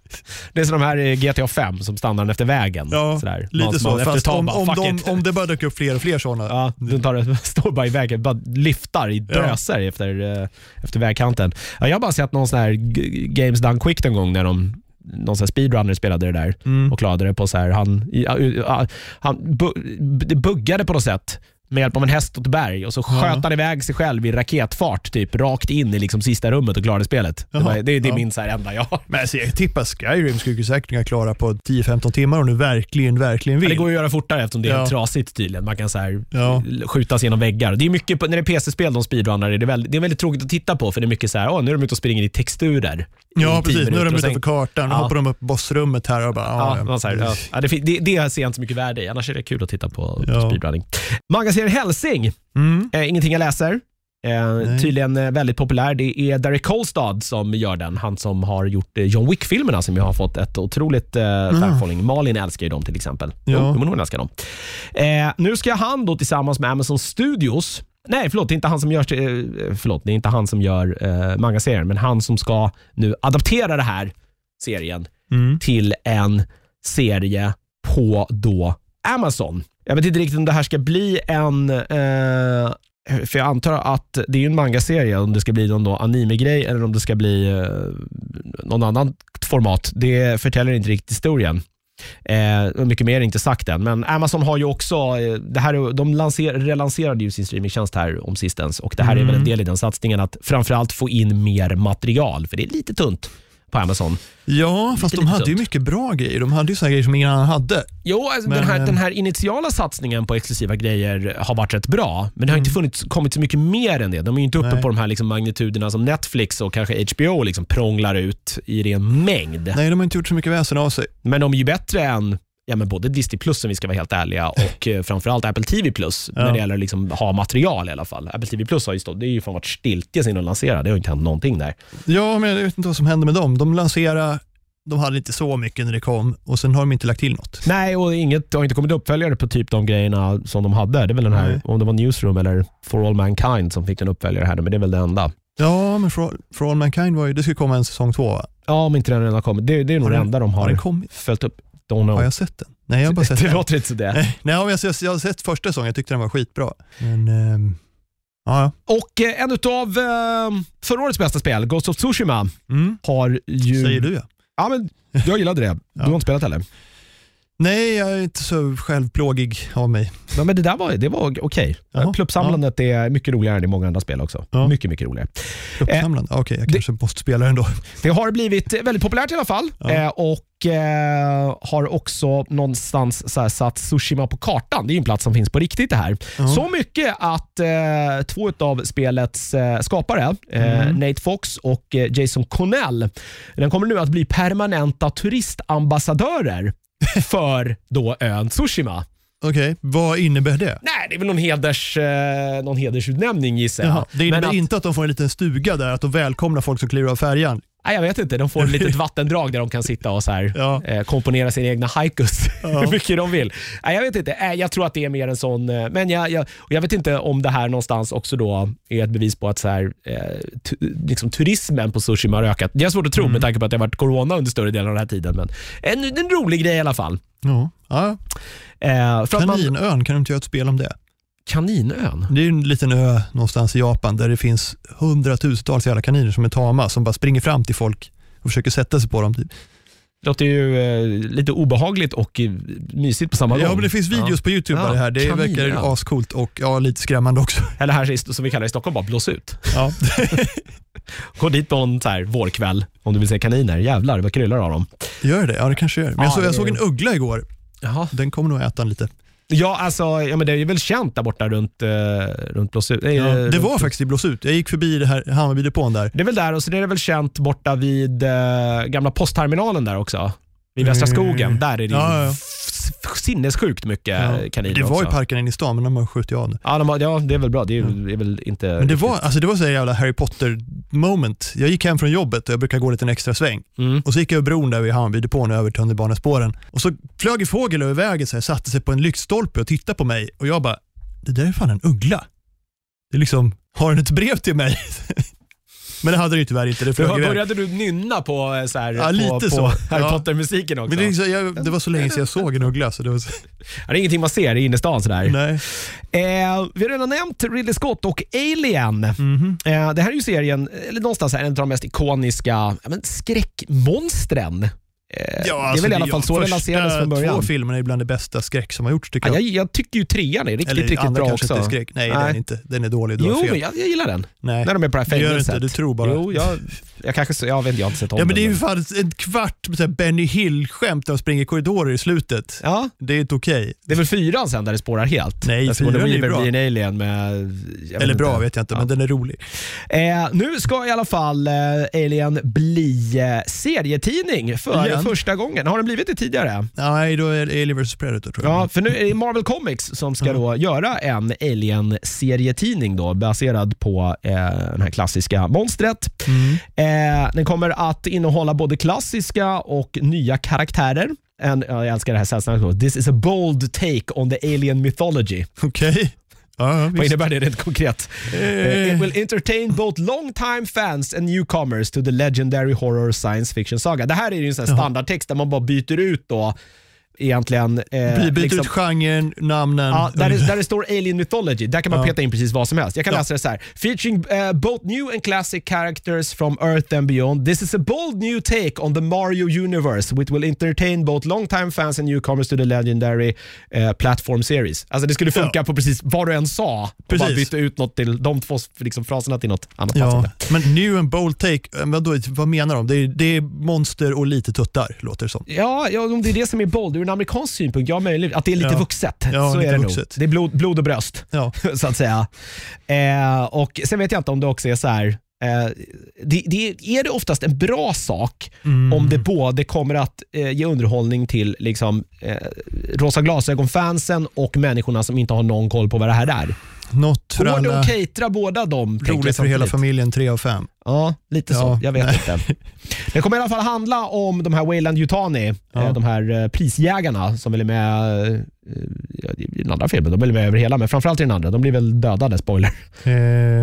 Det är som de här GTA 5 som stannar efter vägen. ja, Sådär. lite Man så. ett Fast om, bara, om, de, om det bara dök upp fler och fler sådana. Ja, de tar står bara i vägen, bara lyftar i Ja. drösar efter, eh, efter vägkanten. Ja, jag har bara sett någon sån här Games Done Quick en gång när de någon sån speedrunner spelade det där Mm. och klarade det på så här, han, ja, han bu- buggade på något sätt med hjälp av en häst och ett berg och så sköt han iväg sig själv i raketfart typ rakt in i liksom sista rummet och klarade spelet. Det, var, det, det är ja. min så här enda jag har. Men alltså, jag tippar Skyrim skulle säkert kunna klara på 10-15 timmar om du verkligen, verkligen vill. Ja, det går ju att göra fortare eftersom det är Ja. trasigt tydligen. Man kan så här Ja. skjuta sig genom väggar. Det är mycket, på- när det är PC-spel de speedrunnar, det är, väldigt, det är väldigt tråkigt att titta på för det är mycket så här, åh, nu är de ute och springer i texturer. Ja, precis. Nu är de utanför kartan, nu Ja. hoppar de upp bossrummet här och bara, Ja, ja, så här, ja. Ja, det, det, det ser jag inte så mycket värde i, annars är det kul att titta på, på Ja. speedrunning. Magaserien Helsing, Mm. eh, ingenting jag läser. Eh, tydligen eh, väldigt populär. Det är Derek Kolstad som gör den. Han som har gjort eh, John Wick-filmerna som ju har fått ett otroligt eh, fanfollowing. Malin älskar ju dem till exempel. Ja. Jo, hon älskar dem. Eh, nu ska han då tillsammans med Amazon Studios Nej, förlåt, det är inte han som gör, eh, förlåt, det är inte han som gör eh, mangaserien, men han som ska nu adaptera den här serien Mm. till en serie på då Amazon. Jag vet inte riktigt om det här ska bli en, eh, för jag antar att det är en mangaserie, om det ska bli någon anime-grej eller om det ska bli eh, någon annan format. Det förtäljer inte riktigt historien. Eh, mycket mer är inte sagt än, men Amazon har ju också, eh, det här, de lanser, relanserade ju sin streamingtjänst här om sistens och det här är väl en del i den satsningen att framförallt få in mer material, för det är lite tunt på Amazon. Ja, fast de hade ju mycket bra grejer. De hade ju såna grejer som ingen annan hade. Jo, alltså Men, den, här, eh, den här initiala satsningen på exklusiva grejer har varit rätt bra, men det har inte funnits, kommit så mycket mer än det. De är ju inte uppe Mm. Nej. på de här liksom magnituderna som Netflix och kanske HBO liksom prånglar ut i ren mängd. Nej, de har inte gjort så mycket väsen av sig. Men de är ju bättre än ja, men både Disney Plus, om vi ska vara helt ärliga, och eh, framförallt Apple TV Plus, Ja. när det gäller att liksom ha material i alla fall. Apple TV Plus har ju stått, det är ju fan varit stiltje sen de lanserade. Det har inte hänt någonting där. Ja, men jag vet inte vad som hände med dem. De lanserade, de hade inte så mycket när det kom och sen har de inte lagt till något. Nej, och inget det har inte kommit uppföljare på typ de grejerna som de hade. Det är väl den här, Nej. om det var Newsroom eller For All Mankind som fick en uppföljare här, men det är väl det enda. Ja, men For, For All Mankind var ju, det skulle komma en säsong två va? Ja, om inte den redan har kommit. Det, det är nog det den- enda de Har har, följt upp. Don't know. Har jag sett den? Nej, jag har bara sett det den. låter inte så det. Nej, nej, jag, jag, jag har sett första säsongen, jag tyckte den var skitbra. Men, ehm, ja. Och eh, en av eh, förra årets bästa spel, Ghost of Tsushima, Mm, har ju... säger du ja. Ja, men jag gillade det. Du har inte spelat heller? Nej, jag är inte så självplågig av mig. Ja, men det där var, det var okej. Jaha, Pluppsamlandet är mycket roligare än i många andra spel också. Ja. Mycket, mycket roligare. Uppsamlande. Okej, jag kanske måste spela den då. Det har blivit väldigt populärt i alla fall Ja. eh, och eh, har också någonstans så här, satt Tsushima på kartan. Det är ju en plats som finns på riktigt det här. Ja. Så mycket att eh, två av spelets eh, skapare, eh, Mm. Nate Fox och eh, Jason Connell, den kommer nu att bli permanenta turistambassadörer för då ön Tsushima. Okej, vad innebär det? Nej, det är väl någon, heders, eh, någon hedersutnämning gissar jag. Jaha, det innebär Men att- inte att de får en liten stuga där, att de välkomnar folk som kliver av färjan. Nej, jag vet inte. De får ett litet vattendrag där de kan sitta och så här, Ja. eh, komponera sina egna haikus Ja. hur mycket de vill. Nej, jag vet inte. Eh, jag tror att det är mer en sån... Eh, men jag, jag, och jag vet inte om det här någonstans också då är ett bevis på att så här, eh, liksom turismen på Tsushima har ökat. Det är svårt att tro Mm. med tanke på att det har varit corona under större delen av den här tiden. Men en, en rolig grej i alla fall. Ja. Ja. Eh, att man, Kaninön, kan du inte göra ett spel om det? Kaninön? Det är ju en liten ö någonstans i Japan där det finns hundratusentals jävla kaniner som är tama som bara springer fram till folk och försöker sätta sig på dem. Typ. Det låter ju eh, lite obehagligt och eh, mysigt på samma gång. Ja, men det finns videos Ja. på YouTube Ja, på det här. Det kaninön. verkar ascoolt och ja, lite skrämmande också. Eller här som vi kallar det i Stockholm, bara blås ut. Ja. Gå dit så här vårkväll om du vill se kaniner. Jävlar vad kryllar av dem. Gör det? Ja, det kanske gör. Men jag, Ja, såg, jag såg en uggla igår. Jaha. Den kommer nog äta en lite. Ja, alltså, ja, men det är väl känt där borta runt, eh, runt Blåsut. eh, Ja, det runt- var faktiskt i Blåsut. Jag gick förbi det här Hammarbydepån där. Det är väl där och så är det väl känt borta vid eh, gamla postterminalen där också. Vid Västra Mm. skogen. Där är det Ja, ja. sinnessjukt mycket Ja. kaniner Det var ju också. parken inne i stan, men de har skjutit av det. Ja, de har, ja, det är väl bra. Det är, det är väl inte... Men det var, alltså det var så jävla Harry Potter moment. Jag gick hem från jobbet och jag brukar gå lite en extra sväng. Mm. Och så gick jag över bron där vid Hammarbydepån över tunnelbanespåren. Och så flög en fågel över vägen, så här, satte sig på en lyktstolpe och tittade på mig. Och jag bara, det där är fan en uggla. Det är liksom, har den ett brev till mig? Men det hade den ju tyvärr inte. Det flög iväg. började du nynna på, eh, så här, Ja, på, lite på så. Harry Ja. Potter-musiken också? Men det, liksom, jag, det var så länge sedan jag såg en uggla. Så det var så, det är ingenting man ser i innerstan sådär. nej. Eh, vi har redan nämnt Ridley Scott och Alien. Mhm. Eh, det här är ju serien, eller någonstans här, en av de mest ikoniska men skräckmonstren. Eh, det är väl i alla fall så det lanserades från två början. filmerna är bland det bästa skräck som har gjorts tycker Ja, jag. jag, jag tycker ju trean är riktigt, Eller riktigt bra också. inte skräck. Nej, Nej. den är inte. Den är dålig. Du Jo, men jag, jag gillar den. Nej. När de är på det här gör du fängelset. inte, du tror bara. Jo, jag, jag kanske, jag vet inte, jag har inte sett om Ja men det är den. ju fan en kvart med så Benny Hill-skämt där de springer i korridorer i slutet. Ja, Det är inte okej. det är väl fyran sen där det spårar helt? Nej, Där fyran är ju bra. blir en alien med... jag Eller bra inte. vet jag inte, Ja. men den är rolig. Eh, nu ska i alla fall eh, Alien bli serietidning för Igen? första gången. Har den blivit det tidigare? Nej, då är det Alien vs Predator tror jag. Ja, för nu är det Marvel Comics som ska då göra en Alien-serietidning då, baserad på eh, det här klassiska monstret. Mm. Eh, den kommer att innehålla både klassiska och nya karaktärer. En, ja, jag älskar det här sällskapet. This is a bold take on the alien mythology. Okej. Ja, Vad innebär det rent konkret? Eh, It will entertain both long-time fans and newcomers to the legendary horror science fiction saga. Det här är ju en sån standardtext där man bara byter ut då egentligen... Eh, By- Byt liksom- ut genren, namnen. Ja, där, det, där det står Alien Mythology, där kan man Ja. peta in precis vad som helst. Jag kan Ja. läsa det så här. Featuring eh, both new and classic characters from Earth and beyond. This is a bold new take on the Mario universe which will entertain both long-time fans and newcomers to the legendary eh, platform series. Alltså det skulle funka Ja. på precis vad du än sa. Och bara Precis. byta ut något till de två liksom, fraserna till något annat Ja, men new and bold take, eh, vadå, vad menar de? Det är, det är monster och lite tuttar, låter det som. Ja, ja, om det är det som är bold en amerikansk synpunkt, ja möjligt. Att det är lite Ja. vuxet. Ja, så lite är det vuxet. nog. Det är blod, blod och bröst. Ja. så att säga. Eh, och Sen vet jag inte om det också är så här. Eh, det, det, är det oftast en bra sak Mm. om det både kommer att eh, ge underhållning till liksom, eh, rosa glasögon-fansen och människorna som inte har någon koll på vad det här är? Något för Går det alla, att catera båda dem? roligt för hela familjen, tre av fem. Ja, lite så. Ja. Jag vet inte. Det kommer i alla fall handla om de här Wayland Yutani, Ja. eh, de här eh, prisjägarna som väl är med eh, i den andra filmen. De är med över hela, men framförallt i den andra. De blir väl dödade, spoiler. Eh,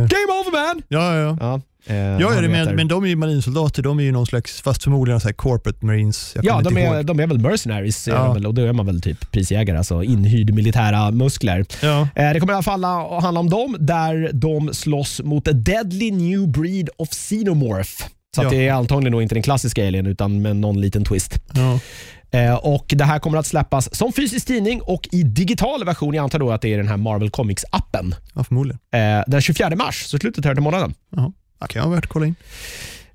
Game over man! ja, ja, ja. Ja, eh, Ja, det, men, men de är ju marinsoldater, de är ju någon slags, fast förmodligen så här corporate marines. Jag Ja, de är, ihåg. de är väl mercenaries Ja. väl, och då är man väl typ prisjägare, alltså inhyrd militära muskler. Ja. Eh, Det kommer i alla fall att handla om dem, där de slåss mot a deadly new breed of xenomorph. Så att Ja. det är antagligen inte den klassiska alien, utan med någon liten twist. Ja. Eh, och Det här kommer att släppas som fysisk tidning och i digital version. Jag antar då att det är den här Marvel Comics-appen. ja, förmodligen. Eh, den 24 mars, så slutet här till månaden. Jaha. Det kan vara värt att kolla in.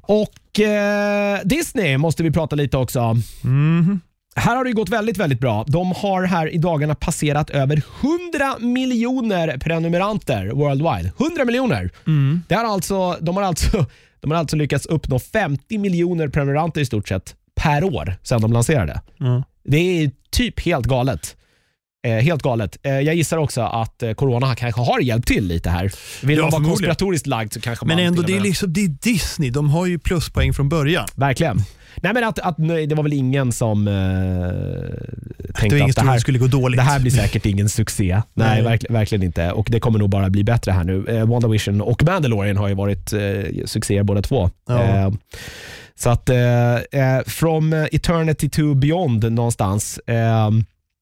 Och eh, Disney måste vi prata lite också. Mhm. Här har det gått väldigt, väldigt bra. De har här i dagarna passerat över 100 miljoner prenumeranter worldwide. 100 miljoner! Mm. Det har alltså, de, har alltså, de har alltså lyckats uppnå 50 miljoner prenumeranter i stort sett per år sedan de lanserade. Ja. Det är typ helt galet. Eh, helt galet. Eh, jag gissar också att eh, corona kanske har hjälpt till lite här. Vill Ja, man vara förmodligen. konspiratorissk lagd så kanske Men man ändå, till och det är, liksom, det är Disney. De har ju pluspoäng från början. Verkligen. Nej, men att, att, nej, det var väl ingen som eh, Det tänkte ingen att det här, det skulle gå dåligt. det här blir säkert ingen succé. Nej, Nej. verk, verkligen inte. Och Det kommer nog bara bli bättre här nu. Eh, WandaVision och Mandalorian har ju varit eh, succéer båda två. Ja. Eh, så att eh, eh, From eternity to beyond någonstans.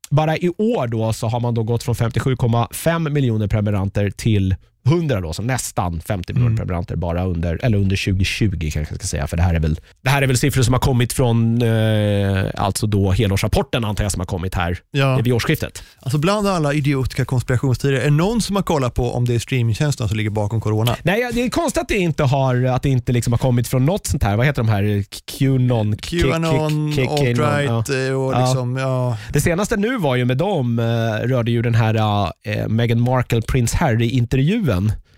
Bara i år då så har man då gått från 57,5 miljoner prenumeranter till 100 då, så nästan 50 miljoner Mm. prenumeranter bara under, eller under 2020 kanske jag ska säga. För det här är väl, det här är väl siffror som har kommit från eh, alltså då helårsrapporten antar jag som har kommit här Ja. vid årsskiftet. Alltså bland alla idiotiska konspirationsteorier, är det någon som har kollat på om det är streamingtjänsterna som ligger bakom corona? Nej, det är konstigt att det inte har, att det inte liksom har kommit från något sånt här, vad heter de här, Qanon? Qanon, alt-right eh, och liksom, ja. Det senaste nu var ju med dem, eh, rörde ju den här eh, Meghan Markle, Prince Harry-intervjun.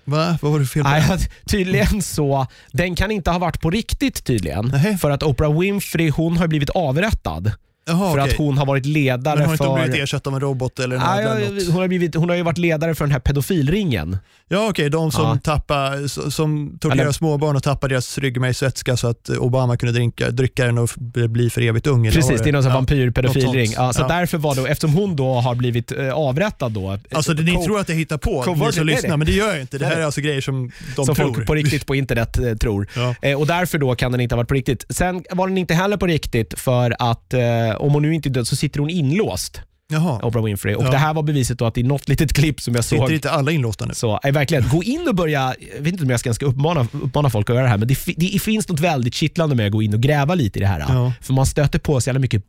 Va? Vad var det fel Nej, tydligen så, den kan inte ha varit på riktigt tydligen. Nähä. För att Oprah Winfrey hon har blivit avrättad. Jaha, för okej. att hon har varit ledare Men har inte för... hon blivit ersatt av en robot eller en Nej, något? hon, har blivit, hon har ju varit ledare för den här pedofilringen. Ja okej, de som, Ja. tappar, s- som torterar Eller- småbarn och tappar deras ryggmärgsvätska så att Obama kunde drinka, dricka den och bli för evigt ung. Precis, det är någon sån Ja. vampyrpedofilring. något. Ja, så Ja. därför var då, eftersom hon då har blivit eh, avrättad då. Alltså det, ni tror att jag hittar på, ni som lyssnar, men det gör jag inte. Det här är alltså grejer som de som tror. folk på riktigt på internet eh, tror. Ja. Eh, och Därför då kan den inte ha varit på riktigt. Sen var den inte heller på riktigt för att eh, om hon nu inte är död så sitter hon inlåst, Jaha, Oprah Winfrey. Och Ja. Det här var beviset då att i något litet klipp som jag såg sitter inte alla inlåsta nu? Så eh, verkligen, gå in och börja, jag vet inte om jag ska, ska uppmana, uppmana folk att göra det här, men det, det finns något väldigt kittlande med att gå in och gräva lite i det här. Ja. För man stöter på så jävla mycket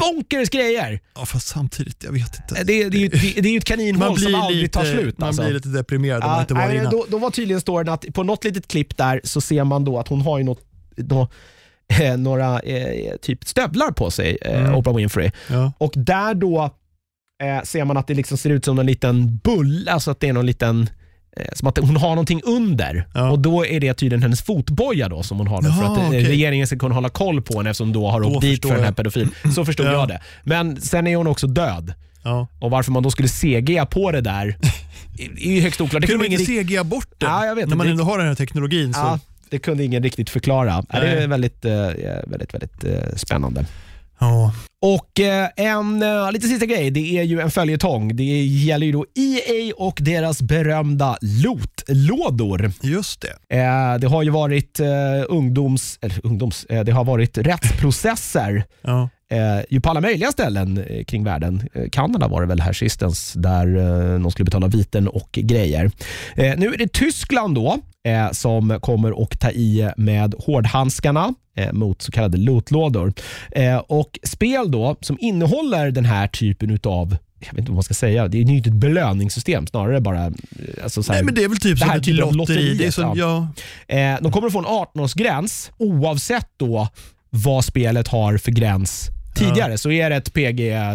bonkers grejer. Ja, fast samtidigt, jag vet inte. Eh, Det, det, är ju det, det är ju ett kaninhål som aldrig lite, tar slut. man alltså. blir lite deprimerad om man Ja, inte var nej, innan. då, då var tydligen storyn att på något litet klipp där så ser man då att hon har ju något, nå- eh, några eh, typ stövlar på sig, eh, Mm. Oprah Winfrey. Ja. Och där då eh, ser man att det liksom ser ut som en liten bulle, alltså att det är någon liten eh, som att hon har någonting under Ja. och då är det tydligen hennes fotboja då som hon har där för Jaha, att eh, okej. regeringen ska kunna hålla koll på henne eftersom då har åkt dit för den här jag. pedofil. Så förstod Ja. jag det. Men sen är hon också död Ja. och varför man då skulle CGa på det där är ju högst oklart. Det Kunde man ingen inte CGa bort den? Ja, jag vet När man ändå har den här teknologin. Så. Ja, det kunde ingen riktigt förklara. Ja, det är Nej. väldigt, eh, väldigt, väldigt eh, spännande. Ja. Och eh, en eh, lite sista grej, det är ju en följetong. Det gäller ju då EA och deras berömda lootlådor. Just det. Eh, det har ju varit eh, ungdoms, eller ungdoms, eh, det har varit rättsprocesser eh, ju på alla möjliga ställen eh, kring världen. Eh, Kanada var det väl här sistens, där eh, de skulle betala viten och grejer. Eh, nu är det Tyskland då eh, som kommer att ta i med hårdhandskarna eh, mot så kallade lootlådor. Eh, och spel då som innehåller den här typen utav jag vet inte vad man ska säga, det är ju inte ett belöningssystem, snarare bara... Alltså så här, Nej men det är väl typ det som här typen av lotteri. Det är lotteriet, som, ja. De kommer att få en 18-årsgräns oavsett då vad spelet har för gräns tidigare. Så är det ett PG eh,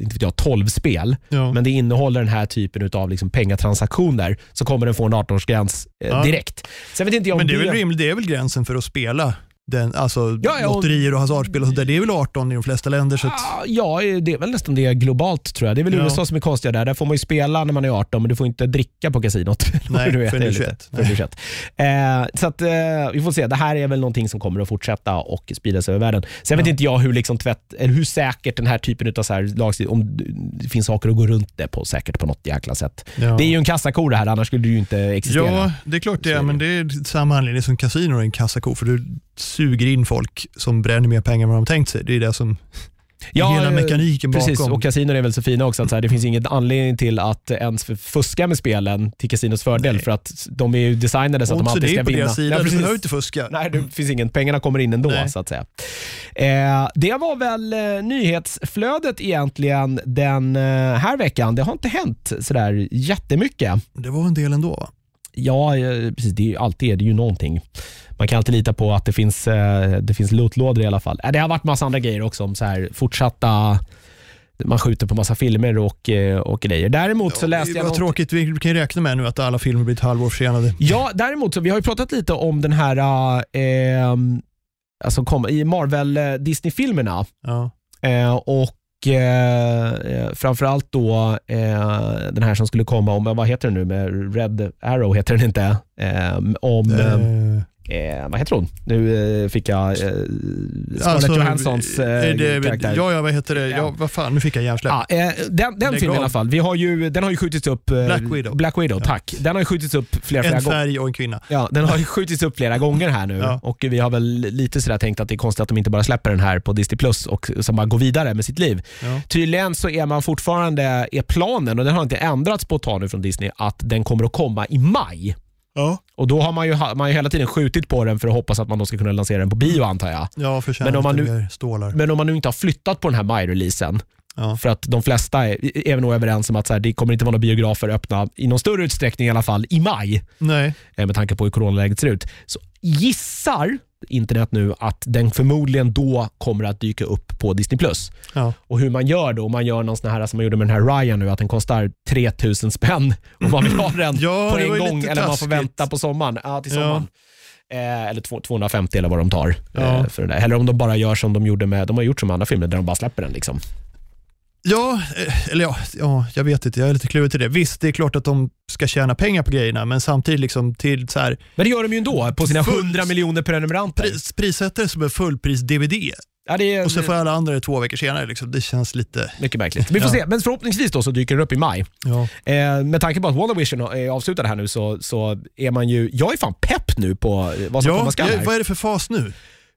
inte vet jag, 12-spel, Ja. men det innehåller den här typen av liksom pengatransaktioner, så kommer den få en 18-årsgräns eh, Ja. direkt. Sen vet inte jag Men det är, väl rimligt, det är väl gränsen för att spela den, alltså Ja, ja, och- lotterier och hasardspel och sånt där. Det är väl 18 i de flesta länder. Så att, Ja, det är väl nästan det globalt tror jag. Det är väl Ja. USA som är konstiga där. Där får man ju spela när man är 18, men du får inte dricka på kasinot. Nej, Du vet, förrän du är lite- 21. förrän du är 21. Eh, så att, eh, vi får se. Det här är väl någonting som kommer att fortsätta och spridas över världen. Sen vet Ja. inte jag hur, liksom tvätt, eller hur säkert den här typen av så här lagstiftning, om det finns saker att gå runt det på säkert på något jäkla sätt. ja. Det är ju en kassako det här, annars skulle det ju inte existera. Ja, det är klart det är men det är samma anledning som kasino är en kassako, för du suger in folk som bränner mer pengar än vad de tänkt sig. Det är det som hela eh, mekaniken Precis, bakom. och kasinon är väl så fina också att så här, det finns ingen anledning till att ens fuska med spelen till kasinos fördel Nej. för att de är ju designade så att de Också alltid det ska är på vinna. deras sida, Ja, du behöver inte fuska. Nej, det finns ingen. Pengarna kommer in ändå Nej. så att säga. Eh, det var väl eh, nyhetsflödet egentligen den eh, här veckan. Det har inte hänt sådär jättemycket. Det var en del ändå? Ja, eh, precis. Det är, ju- alltid är det ju någonting. Man kan alltid lita på att det finns, eh, det finns lootlådor i alla fall. Eh, Det har varit massa andra grejer också om så här fortsatta man skjuter på massa filmer och, och grejer. Däremot så läste jag något- tråkigt, vi kan ju räkna med nu att alla filmer blir ett halvår försenade. Ja, däremot så vi har ju pratat lite om den här eh, alltså kom, i Marvel eh, Disney-filmerna Ja. eh, och och eh, eh, framförallt då eh, den här som skulle komma om, vad heter den nu med Red Arrow heter den inte? Eh, om, eh, eh, eh, vad heter hon? Nu eh, fick jag eh, Scarlett Alltså, Johanssons eh, det, karaktär. Ja, ja, vad heter det? Ja. Ja. vad fan, nu fick jag hjärnsläpp. Ja, eh, den den filmen i alla fall. Vi har ju, den har ju skjutits upp. eh, Black Widow. Black Widow, tack. Den har ju skjutits upp flera, flera en gånger. färg och en kvinna. Ja, den har ju skjutits upp flera gånger här nu Ja. och vi har väl lite sådär tänkt att det är konstigt att de inte bara släpper den här på Disney Plus och som bara går vidare med sitt liv. Ja. Tydligen så är man fortfarande, är planen, och den har inte ändrats på ett tag nu från Disney, att den kommer att komma i maj. Ja, Och Då har man ju, man har ju hela tiden skjutit på den för att hoppas att man då ska kunna lansera den på bio antar jag. ja Men om man nu- stålar. Men om man nu inte har flyttat på den här maj-releasen, Ja. för att de flesta är, är nog överens om att så här, det kommer inte vara några biografer öppna i någon större utsträckning i alla fall i maj. Nej, eh, med tanke på hur coronaläget ser ut. Så gissar internet nu att den förmodligen då kommer att dyka upp på Disney+. ja. Och hur man gör då, om man gör någon sån här som man gjorde med den här Ryan nu, att den kostar 3000 spänn och man vill ha den Ja, på det en gång eller man får vänta på sommaren. Ja, till sommaren. Eh, eller två- 250 eller vad de tar. Eh, för den där. Eller om de bara gör som de gjorde med, de har gjort som andra filmer där de bara släpper den. Liksom. Ja, eh, eller ja, ja, jag vet inte. Jag är lite kluven till det. Visst, det är klart att de ska tjäna pengar på grejerna, men samtidigt liksom till så här, Men det gör de ju ändå på sina Fullt- 100 miljoner prenumeranter. pris, prissätter som en fullpris-DVD Ja, är och så får alla andra det två veckor senare. Liksom. Det känns lite... mycket märkligt. Vi får Ja. se, men förhoppningsvis då så dyker den upp i maj. Ja. Eh, med tanke på att WandaVision är avslutad här nu så, så är man ju, jag är fan pepp nu på eh, vad som Ja, komma skall vad är det för fas nu?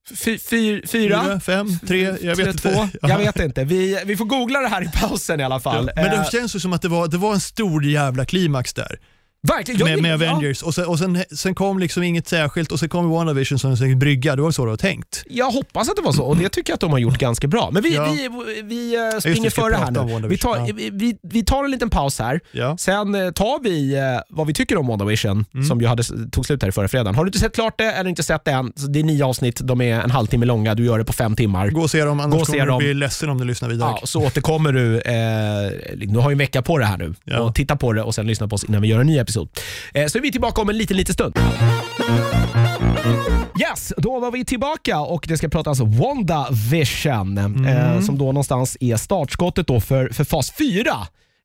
Fy, fyr, fyra? Fyra, fem, tre? Jag vet inte. två? Jag vet inte. Vi, vi får googla det här i pausen i alla fall. Men Eh, det känns ju som att det var, det var en stor jävla klimax där verkligen. Med, med ja, Avengers och, sen, och sen, sen kom liksom inget särskilt och sen kom WandaVision som en slags brygga. Det var så det var tänkt. jag hoppas att det var så och det tycker jag att de har gjort ganska bra. Men vi, Ja. vi, vi eh, springer före här nu. Vi tar, ja. vi, vi, tar en liten paus här. Ja. Sen eh, tar vi eh, vad vi tycker om WandaVision, Mm. som ju hade, tog slut här i förra fredagen. Har du inte sett klart det eller inte sett det än, det är nio avsnitt, de är en halvtimme långa, du gör det på fem timmar. Gå och se dem, Gå annars se kommer du dem. bli ledsen om du lyssnar vidare. Ja, så återkommer du, eh, du har ju en vecka på det här nu, Ja. och titta på det och sen lyssna på oss innan vi gör en ny episod. Eh, så är vi tillbaka om en liten, liten stund. Yes, då var vi tillbaka och det ska pratas WandaVision Mm. eh, som då någonstans är startskottet då för, för fas 4.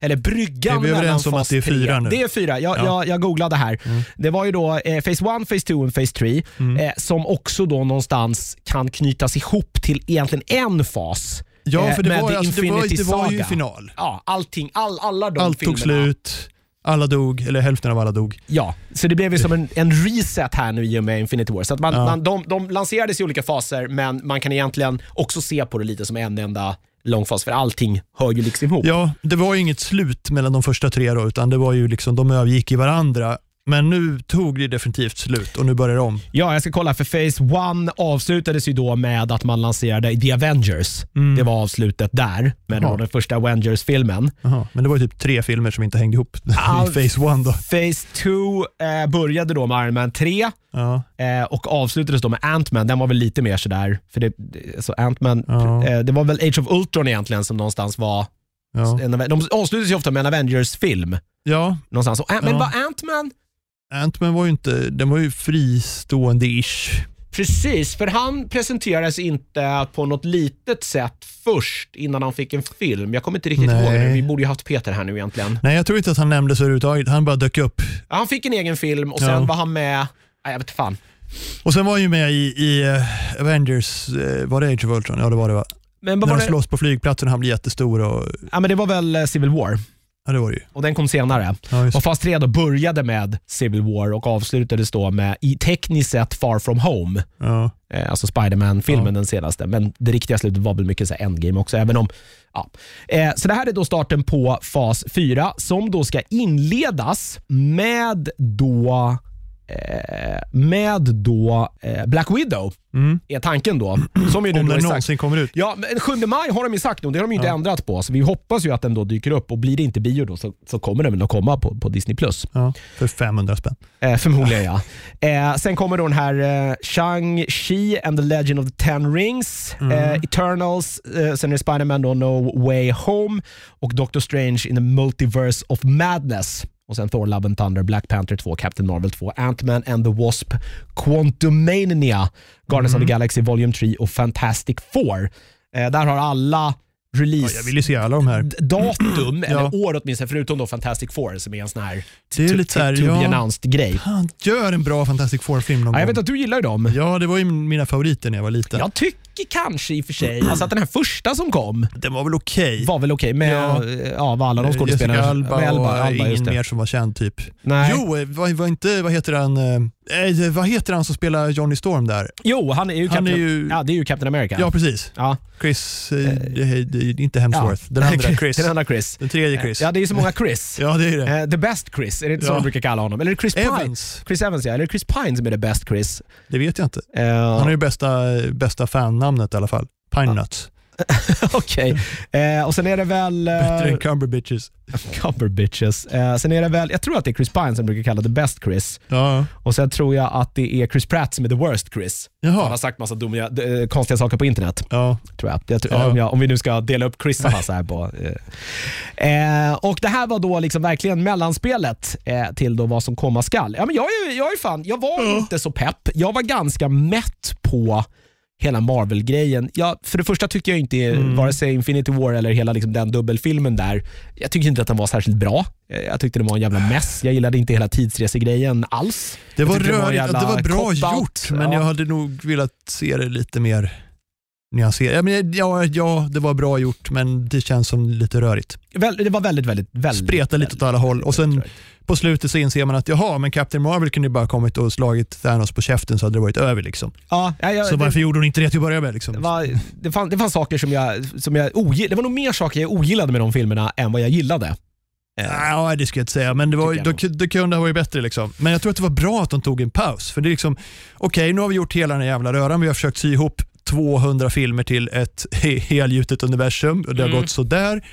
Eller bryggan Är vi överens om att det är 3. fyra nu? Det är fyra. Jag, Ja. jag, jag googlade här. Det var ju då eh, Phase 1, Phase 2 och Phase 3 eh, som också då någonstans kan knytas ihop till egentligen en fas. Ja, eh, för det med var, alltså, det var, det var ju final. Ja, allting, all, alla de Allt filmerna. tog slut, alla dog, eller hälften av alla dog. Ja, så det blev ju som en, en reset här nu i och med Infinity War. Så att man, Ja. man, de, de lanserades i olika faser, men man kan egentligen också se på det lite som en enda lång fas, för allting hör ju liksom ihop. Ja, det var ju inget slut mellan de första tre då, utan det var ju liksom, de övergick i varandra. Men nu tog det definitivt slut och nu börjar det om. Ja, jag ska kolla, för Phase 1 avslutades ju då med att man lanserade The Avengers. Det var avslutet där, med Jaha. då den första Avengers-filmen. Men det var ju typ tre filmer som inte hängde ihop Ja. i Phase One då. Phase 2 eh, började då med Iron Man 3 Ja, eh, och avslutades då med Ant-Man. Den var väl lite mer sådär, för det, så Ant-Man, Ja. eh, det var väl Age of Ultron egentligen som någonstans var ja. En, de avslutas ju ofta med en Avengers-film. ja Någonstans. Och, Men Ja. var Ant-Man... Ant-Man var ju inte, den var ju fristående-ish. Precis, för han presenterades inte på något litet sätt först innan han fick en film. Jag kommer inte riktigt Nej. ihåg det. Vi borde ju haft Peter här nu egentligen. Nej, jag tror inte att han nämndes överhuvudtaget. Han bara dök upp. Ja, Han fick en egen film och sen Ja. var han med... Nej, jag vet fan. Och sen var han ju med i, i eh, Avengers, eh, var det Age of Ultron? Ja, det var det va? Men, När var han det? slåss på flygplatsen och han blir jättestor. Och, Ja, men det var väl eh, Civil War ja, det var det ju. och den kom senare. Ja. Och fas 3 då började med Civil War och avslutades då med, i tekniskt sett, Far From Home. Ja. Eh, alltså Spider-Man-filmen, Ja. den senaste. Men det riktiga slutet var väl mycket så Endgame också. Även om, ja. eh, så det här är då starten på fas 4 som då ska inledas med då eh, med då eh, Black Widow, Mm. är tanken då. Som ju nu Om den någonsin kommer ut. Ja, men 7 maj har de ju sagt nu, det har de ju inte Ja. ändrat på. Så vi hoppas ju att den då dyker upp och blir det inte bio då så, så kommer den väl att komma på, på Disney+. Plus. Ja, för 500 spänn. Eh, förmodligen ja. Eh, sen kommer då den här eh, Shang-Chi and the Legend of the Ten Rings, eh, Eternals, eh, sen är det Spider-Man då No Way Home och Doctor Strange in the Multiverse of Madness. Och sen Thor, Love and Thunder, Black Panther 2, Captain Marvel 2, Ant-Man and the Wasp, Quantumania, Guardians of the Galaxy Volume 3 och Fantastic Four. Eh, där har alla Ja, release jag vill ju se alla de här. datum, Ja. eller år åtminstone, förutom då Fantastic Four som är en sån här Det är to- lite så här, to be ja. grej. Gör en bra Fantastic Four-film någon Ja, jag vet att du gillar ju dem. Ja, det var ju mina favoriter när jag var liten. Jag tycker kanske i och för sig alltså att den här första som kom Den var väl okej. var väl okej med Ja. ja. av alla de skådespelarna. Jessica Alba med och Alba, just ingen det. mer som var känd typ. Nej. Jo, eh, vad, vad, inte, vad heter han? eh, Eh, vad heter han som spelar Johnny Storm där? Jo, han är ju Han Captain, är ju- ja, det är ju Captain America. Ja, precis. Ja. Chris, eh, är inte Hemsworth. Den andra Chris. Den andra Chris. Tredje Chris. Ja, det är ju så många Chris. Ja, det är det. Eh, the best Chris, är det inte så Ja. de brukar kalla honom? Eller är det Chris Pine? Evans, Chris Evans ja, eller är Chris Pine som är the best Chris? det vet jag inte. Eh, Han har ju bästa, bästa fan-namnet i alla fall. Pine Nuts. Okej. Eh, och sen är det väl... eh, Bättre än Cumberbitches. Cumber bitches. Eh, sen är det väl, jag tror att det är Chris Pine som brukar kalla the best Chris. Ja. Och sen tror jag att det är Chris Pratt som är the worst Chris. Han har Jaha. sagt massa dumma, eh, konstiga saker på internet. Ja. Tror jag. jag, tror, Ja. om, jag om vi nu ska dela upp Chrisarna så här på. Eh. Eh, och det här var då liksom verkligen mellanspelet eh, till då vad som komma skall. Ja, men jag, är, jag är fan, jag var inte så pepp. Jag var ganska mätt på hela Marvel-grejen. Jag, för det första tyckte jag inte Mm. vare sig Infinity War eller hela liksom den dubbelfilmen där, jag tyckte inte att den var särskilt bra. Jag tyckte det var en jävla mess. Jag gillade inte hela tidsresegrejen alls. Det var tyckte det var rörigt, det var bra gjort, men Ja. jag hade nog velat se det lite mer nyanserat. Ja, men, ja, ja, det var bra gjort, men det känns som lite rörigt. Väl, det var väldigt, väldigt, väldigt... Spreta lite åt alla håll och sen på slutet så inser man att jaha, men Captain Marvel kunde ju bara kommit och slagit Thanos på käften så hade det varit över. Liksom. Ja, ja, ja, Så det- varför gjorde hon inte det till att börja med? Det, Liksom? var, det, fann, det fanns saker som jag, som jag ogillade. Det var nog mer saker jag ogillade med de filmerna än vad jag gillade. Eh, Ja, det ska jag inte säga, men det, var, det, det kunde ha varit bättre. Liksom. Men jag tror att det var bra att de tog en paus. För det är liksom, okej, nu har vi gjort hela den här jävla röran. Vi har försökt sy ihop 200 filmer till ett he- helgjutet universum och det har Mm. gått så där.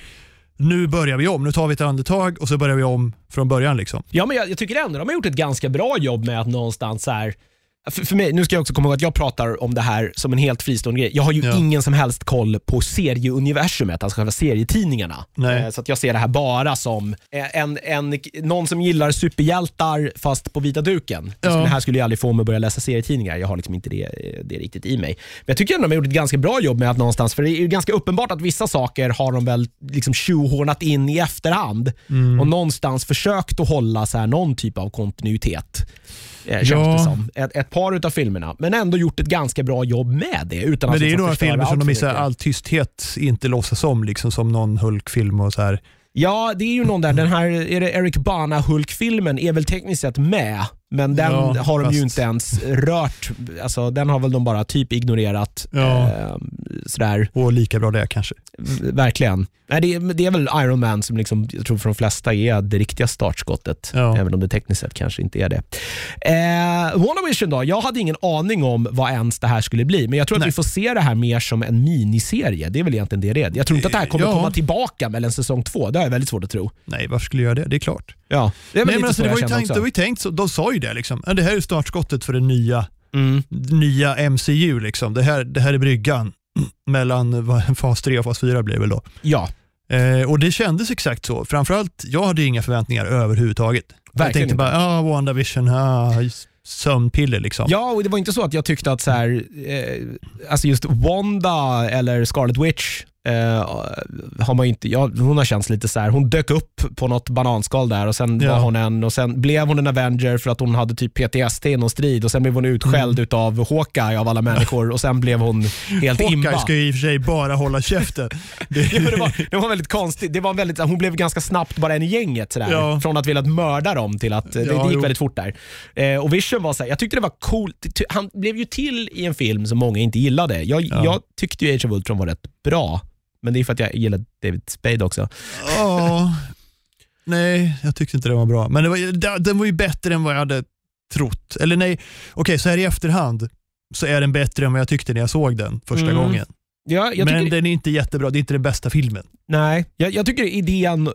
Nu börjar vi om. Nu tar vi ett andetag och så börjar vi om från början. Liksom. Ja, men jag, jag tycker ändå de har gjort ett ganska bra jobb med att någonstans så här, för, för mig, nu ska jag också komma ihåg att jag pratar om det här som en helt fristående grej. Jag har ju Ja. ingen som helst koll på serieuniversumet, alltså själva serietidningarna. Nej. Eh, Så att jag ser det här bara som eh, en, en, någon som gillar superhjältar fast på vita duken. Ja. Det här skulle jag aldrig få mig att börja läsa serietidningar. Jag har liksom inte det, det riktigt i mig. Men jag tycker ändå de har gjort ett ganska bra jobb med att någonstans, för det är ju ganska uppenbart att vissa saker har de väl liksom tjohornat in i efterhand Mm. och någonstans försökt att hålla så här någon typ av kontinuitet. Eh, känns Ja. det som. Ett, ett par utav filmerna, men ändå gjort ett ganska bra jobb med det. Utan Men att det är liksom några filmer som de i all tysthet inte låtsas om, liksom, som någon Hulk-film och så här. Ja, det är ju någon där. Den här är det Eric Bana Hulk-filmen är väl tekniskt sett med, men den Ja, har de ju fast- inte ens rört. Alltså, den har väl de bara typ ignorerat. Ja. Eh, sådär, Och lika bra det kanske. verkligen. Nej, det, är, det är väl Iron Man som liksom, jag tror för de flesta är det riktiga startskottet, Ja. även om det tekniskt sett kanske inte är det. Eh, WandaVision då? Jag hade ingen aning om vad ens det här skulle bli, men jag tror att Nej. vi får se det här mer som en miniserie. Det är väl egentligen det det är. Jag tror inte att det här kommer Ja. komma tillbaka mellan säsong två. Det har jag väldigt svårt att tro. Nej, varför skulle jag göra det? Det är klart. Ja, Nej, men alltså, så det, jag var ju tänkt, det var ju tänkt så. De sa ju det. Liksom. Det här är startskottet för det nya, Mm. nya MCU. Liksom. Det, här, det här är bryggan mellan fas 3 och fas 4 blir det väl då. Ja, Eh, och det kändes exakt så. Framförallt, jag hade inga förväntningar överhuvudtaget. jag Verkligen tänkte inte. bara, ah, WandaVision, ah, sömnpiller liksom. Ja, och det var inte så att jag tyckte att så här, eh, alltså just Wanda eller Scarlet Witch eh, har man inte, ja, hon har känts lite så här. hon dök upp på något bananskal där och sen Ja. var hon en och sen blev hon en Avenger för att hon hade typ PTSD i någon strid och sen blev hon utskälld Mm. utav Hawkeye av alla människor och sen blev hon helt imba. Hawkeye ska ju i och för sig bara hålla käften. Det, Ja, det, var, det var väldigt konstigt. Det var väldigt, hon blev ganska snabbt bara en i gänget. Sådär. Ja. Från att vilja mörda dem till att, det, Ja, det gick jo. väldigt fort där. Eh, och Vision var såhär, jag tyckte det var coolt. Han blev ju till i en film som många inte gillade. Jag, Ja. jag tyckte ju Age of Ultron var rätt bra. Men det är för att jag gillar David Spade också. Ja, nej, jag tyckte inte det var bra. Men det var, den var ju bättre än vad jag hade trott. Eller nej, okej så här i efterhand så är den bättre än vad jag tyckte när jag såg den första Mm. gången. Ja, jag Men tycker, den är inte jättebra, det är inte den bästa filmen. nej, jag, jag tycker idén,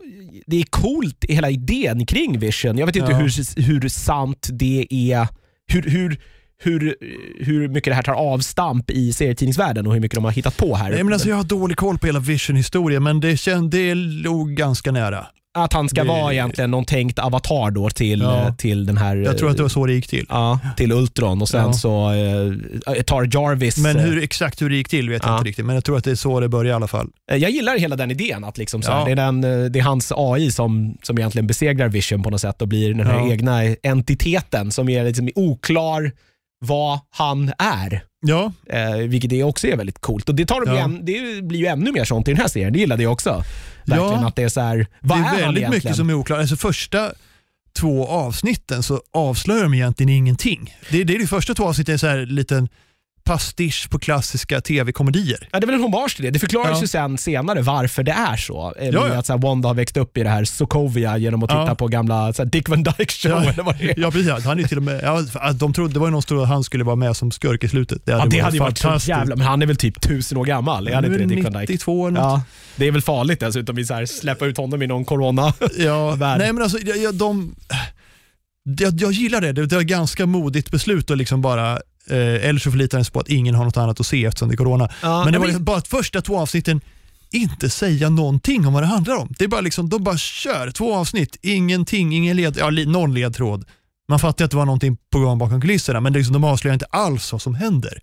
det är coolt, hela idén kring Vision. Jag vet inte Ja. hur, hur sant det är, hur, hur, hur, hur mycket det här tar avstamp i serietidningsvärlden och hur mycket de har hittat på här. Nej, men alltså, jag har dålig koll på hela Vision-historien, men det, känd, det låg ganska nära. Att han ska Det- vara egentligen någon tänkt avatar då till, Ja. eh, till den här... Jag tror att det var så det gick till. Ja, till Ultron och sen Ja. så eh, tar Jarvis... Men eh, hur, exakt hur det gick till vet jag Ja. inte riktigt, men jag tror att det är så det började i alla fall. Eh, Jag gillar hela den idén att liksom så här, det, är den, eh, det är hans AI som, som egentligen besegrar Vision på något sätt och blir den här egna entiteten som är liksom oklar vad han är. Ja, Eh, vilket det också är väldigt coolt. Och Det, tar de Ja. än, det blir ju ännu mer sånt i den här serien. Det gillade jag också. Verkligen Ja. att det är så här, vad det är, är han väldigt egentligen? mycket som är oklart. Alltså första två avsnitten så avslöjar de egentligen ingenting. Det, det är de första två avsnitten är så här liten pastisch på klassiska tv-komedier. Ja, det är väl en hommage till det. Det förklaras Ja. ju sen senare varför det är så. Eh, Ja, ja. Att så här, Wanda har växt upp i det här Sokovia genom att titta Ja. på gamla så här, Dick Van Dyke show Ja. eller vad det är. Ja precis, han är till och med, ja, de trodde, det var ju någon trodde att han skulle vara med som skurk i slutet. Det Ja, det hade ju varit så jävla... Men han är väl typ tusen år gammal? Är han inte det, Dick Van Dyke? 92 eller något. Ja, det är väl farligt dessutom att släppa ut honom i någon corona. Ja, nej men alltså, jag, de, jag, jag gillar det. det. Var ett ganska modigt beslut att liksom bara, eller så förlitar den sig på att ingen har något annat att se eftersom det är corona. Ja, men det var liksom bara att första två avsnitten inte säga någonting om vad det handlar om. Det är bara liksom, de bara kör två avsnitt, ingenting, ingen led, ja, någon ledtråd. Man fattar att det var någonting på gång bakom kulisserna men liksom, de avslöjar inte alls vad som händer.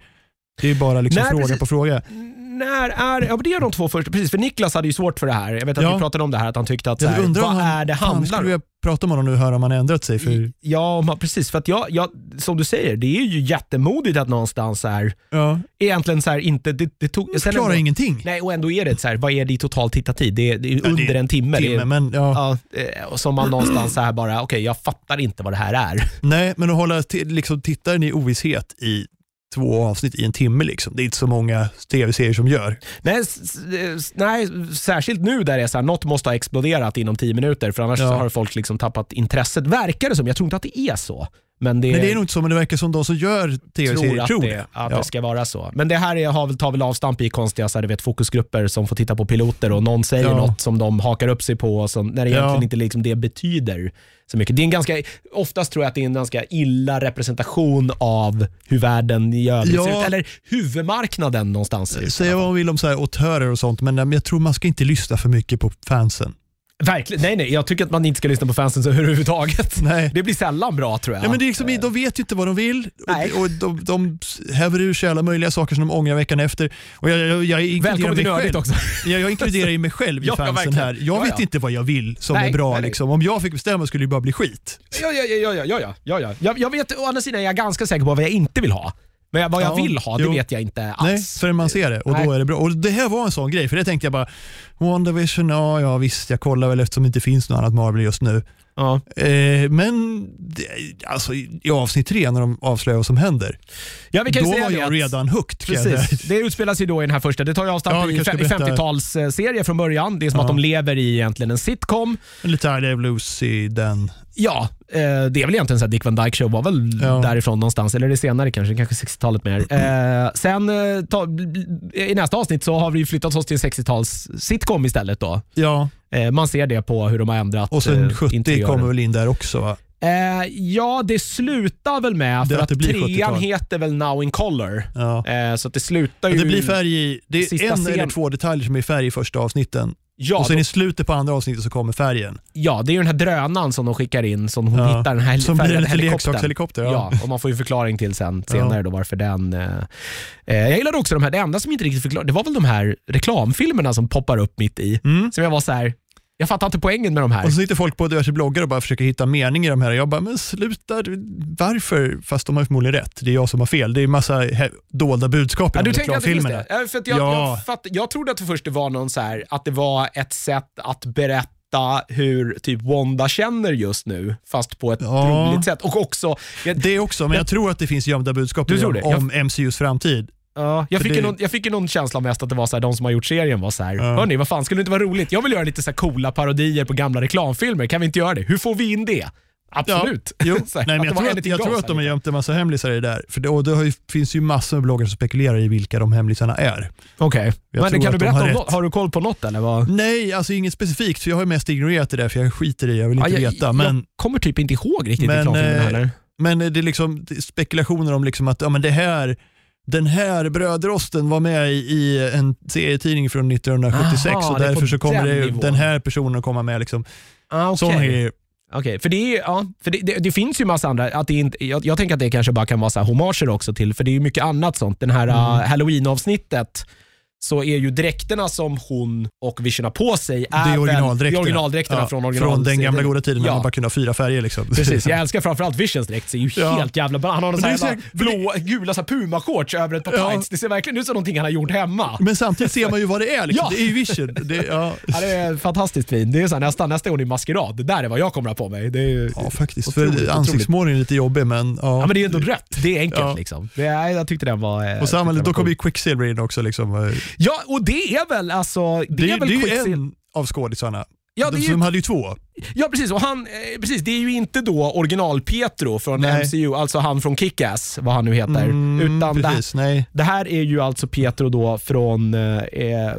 Det är bara liksom Nej, fråga precis. på fråga. När är... Ja, det är de två första. Precis, för Niklas hade ju svårt för det här. Jag vet att Ja. vi pratade om det här, att han tyckte att så här, vad han, är det handlar om? prata med honom nu och höra om han ändrat sig? För, Ja, man, precis. För att jag, jag, som du säger, det är ju jättemodigt att någonstans här, ja, egentligen så här, inte... Det, det tog, jag sen förklarar ändå- ingenting. Nej, och ändå är det så här, vad är det i total tittartid? Det är, det är Ja, det är under en timme. det Timme, är, men ja. ja, eh, och som man någonstans så här bara, okej, jag fattar inte vad det här är. Nej, men att hålla liksom, tittaren i ovisshet i två avsnitt i en timme. Liksom. Det är inte så många tv-serier som gör. Nej, nej, särskilt nu där det är så här, något måste ha exploderat inom tio minuter för annars Ja. har folk liksom tappat intresset. Verkar det som. Jag tror inte att det är så. Men det, Men det är nog inte så, men det verkar som de som gör tror tv-serier att, tror det, att Ja. det ska vara så. Men det här är, har väl, tar väl avstamp i konstiga så här, vet, fokusgrupper som får titta på piloter och någon säger Ja. något som de hakar upp sig på som, när det egentligen Ja. inte liksom det betyder så mycket. Det är en ganska, oftast tror jag att det är en ganska illa representation av hur världen i övrigt Ja. ser ut. Eller huvudmarknaden någonstans. Säga vad man vill om så här, autörer och sånt, men jag tror man ska inte lyssna för mycket på fansen. Verkligen. Nej, nej. Jag tycker att man inte ska lyssna på fansen så överhuvudtaget. Nej. Det blir sällan bra tror jag. Ja, men det är liksom, de vet ju inte vad de vill Nej. och, och de, de häver ur sig alla möjliga saker som de ångrar veckan efter. Och jag, jag, jag inkluderar mig själv. också. Jag, jag inkluderar ju mig själv i Ja, ja, fansen verkligen. här. Jag Ja, vet ja. inte vad jag vill som Nej, är bra. Liksom. Om jag fick bestämma skulle det bara bli skit. Ja, ja, ja, ja, ja, ja, ja, ja. Jag, jag vet, å andra sidan är jag ganska säker på vad jag inte vill ha. Men vad jag Ja, vill ha, det jo. vet jag inte alls. Nej, förrän man ser det och Nej. då är det bra. Och Det här var en sån grej, för det tänkte jag bara, WandaVision, ja, ja visst, jag kollar väl eftersom det inte finns något annat Marvel just nu. Ja. Eh, men alltså, i avsnitt tre, när de avslöjar vad som händer, Ja, vi kan då var jag redan hooked. Precis. Det utspelas ju då i den här första. Det tar ju Ja, avstamp vi i kanske fe- ska berätta. 50-talsserie från början. Det är som Ja. att de lever i egentligen en sitcom. Lite I Love Lucy, den. Ja, eh, det är väl egentligen så Dick Van Dyke Show var väl Ja. därifrån någonstans, eller det senare kanske, kanske 60-talet mer. Eh, sen eh, ta, i nästa avsnitt så har vi flyttat oss till en 60-tals sitcom istället då. Ja, man ser det på hur de har ändrat och sen eh, 70 interiören. kommer väl in där också va? Eh, ja, det slutar väl med, för att trean 70-tal. heter väl Now in Color. Ja. Eh, så att det slutar ju... Det blir färg i, det är en scen. eller två detaljer som är färg i första avsnitten. Ja, och sen då, i slutet på andra avsnittet så kommer färgen. ja, det är ju den här drönaren som de skickar in, som hon Ja. hittar den här Som blir en leksakshelikopter. Ja. Ja. och man får ju förklaring till sen, senare då varför den... Eh, eh, jag gillade också de här, det enda som inte riktigt förklarade, det var väl de här reklamfilmerna som poppar upp mitt i. Mm. Som jag var så här. Jag fattar inte poängen med de här. Och så sitter folk på diverse bloggar och bara försöker hitta mening i de här. Jag bara, men sluta, varför? Fast de har förmodligen rätt. Det är jag som har fel. Det är massa dolda budskap i Ja, de du tänker att det finns reklamfilmerna. det? Ja, för att jag, Ja. jag, fatt, jag trodde att det först det var någon så här, att det var ett sätt att berätta hur typ Wanda känner just nu, fast på ett Ja. roligt sätt. Och också, jag, Det också, men jag tror att det finns gömda budskap det? Jag- om MCUs framtid. Ja, jag, fick det- någon, jag fick ju någon känsla mest att det var så här, de som har gjort serien var så här, Ja. hörni, vad fan, skulle det inte vara roligt? Jag vill göra lite så coola parodier på gamla reklamfilmer, kan vi inte göra det? Hur får vi in det? Absolut. Jo, Så här, nej, men jag, det tror att, jag tror att de har gömt en massa hemlisar i det där. För det, och det ju, finns ju massor med bloggar som spekulerar i vilka de hemlisarna är. Okej, Jag men kan du berätta har om något? Har du koll på något eller? Vad? Nej, alltså inget specifikt, för jag har mest ignorerat det där för jag skiter i jag vill inte Ja, jag, veta. Men, jag kommer typ inte ihåg riktigt Men, reklamfilmerna eh, heller. men det är liksom det är spekulationer om liksom att ja, men det här den här brödrosten var med i, en serietidning från 1976 Aha, och därför så kommer den det, den här personen komma med. Liksom. Ah, okej. Sådana grejer. Okej, för, det, är, ja, för det, det, det finns ju massa andra, att det inte, jag, jag tänker att det kanske bara kan vara så här hommager också till, för det är ju mycket annat sånt. Den här Mm. uh, halloween-avsnittet så är ju dräkterna som hon och Vision har på sig är Det är originaldräkterna. det originaldräkterna Ja, från original. Från den gamla goda tiden när Ja. man bara kunde ha fyra färger. Liksom. Precis, jag älskar framförallt Visions dräkt. ser ju Ja. helt jävla Han har sån det här är så- blå, gula så puma-shorts över ett par Ja. tights. Det ser verkligen ut som någonting han har gjort hemma. Men samtidigt ser man ju vad det är. Liksom. Ja. Det är ju vision. Det, ja. Det är fantastiskt fint. Det är så här, nästan nästa gång i maskerad. Det där är vad jag kommer att ha på mig. Det är, ja, faktiskt. Otroligt, För otroligt. ansiktsmålningen är lite jobbig, men ja. Men det är ändå rött. Det är enkelt liksom. Det jag tyckte den var... eh, och den då kommer ju Quicksilver in också. Liksom. Ja, och det är väl alltså... Det, Det, är väl det är en av skådisarna. Ja, det de, ju, de hade ju två. ja, precis. Och han, eh, precis. Det är ju inte då original-Petro från Nej. MCU, alltså han från Kick-Ass, vad han nu heter. Mm, Utan det, precis, nej. det här är ju alltså Petro då från eh, eh,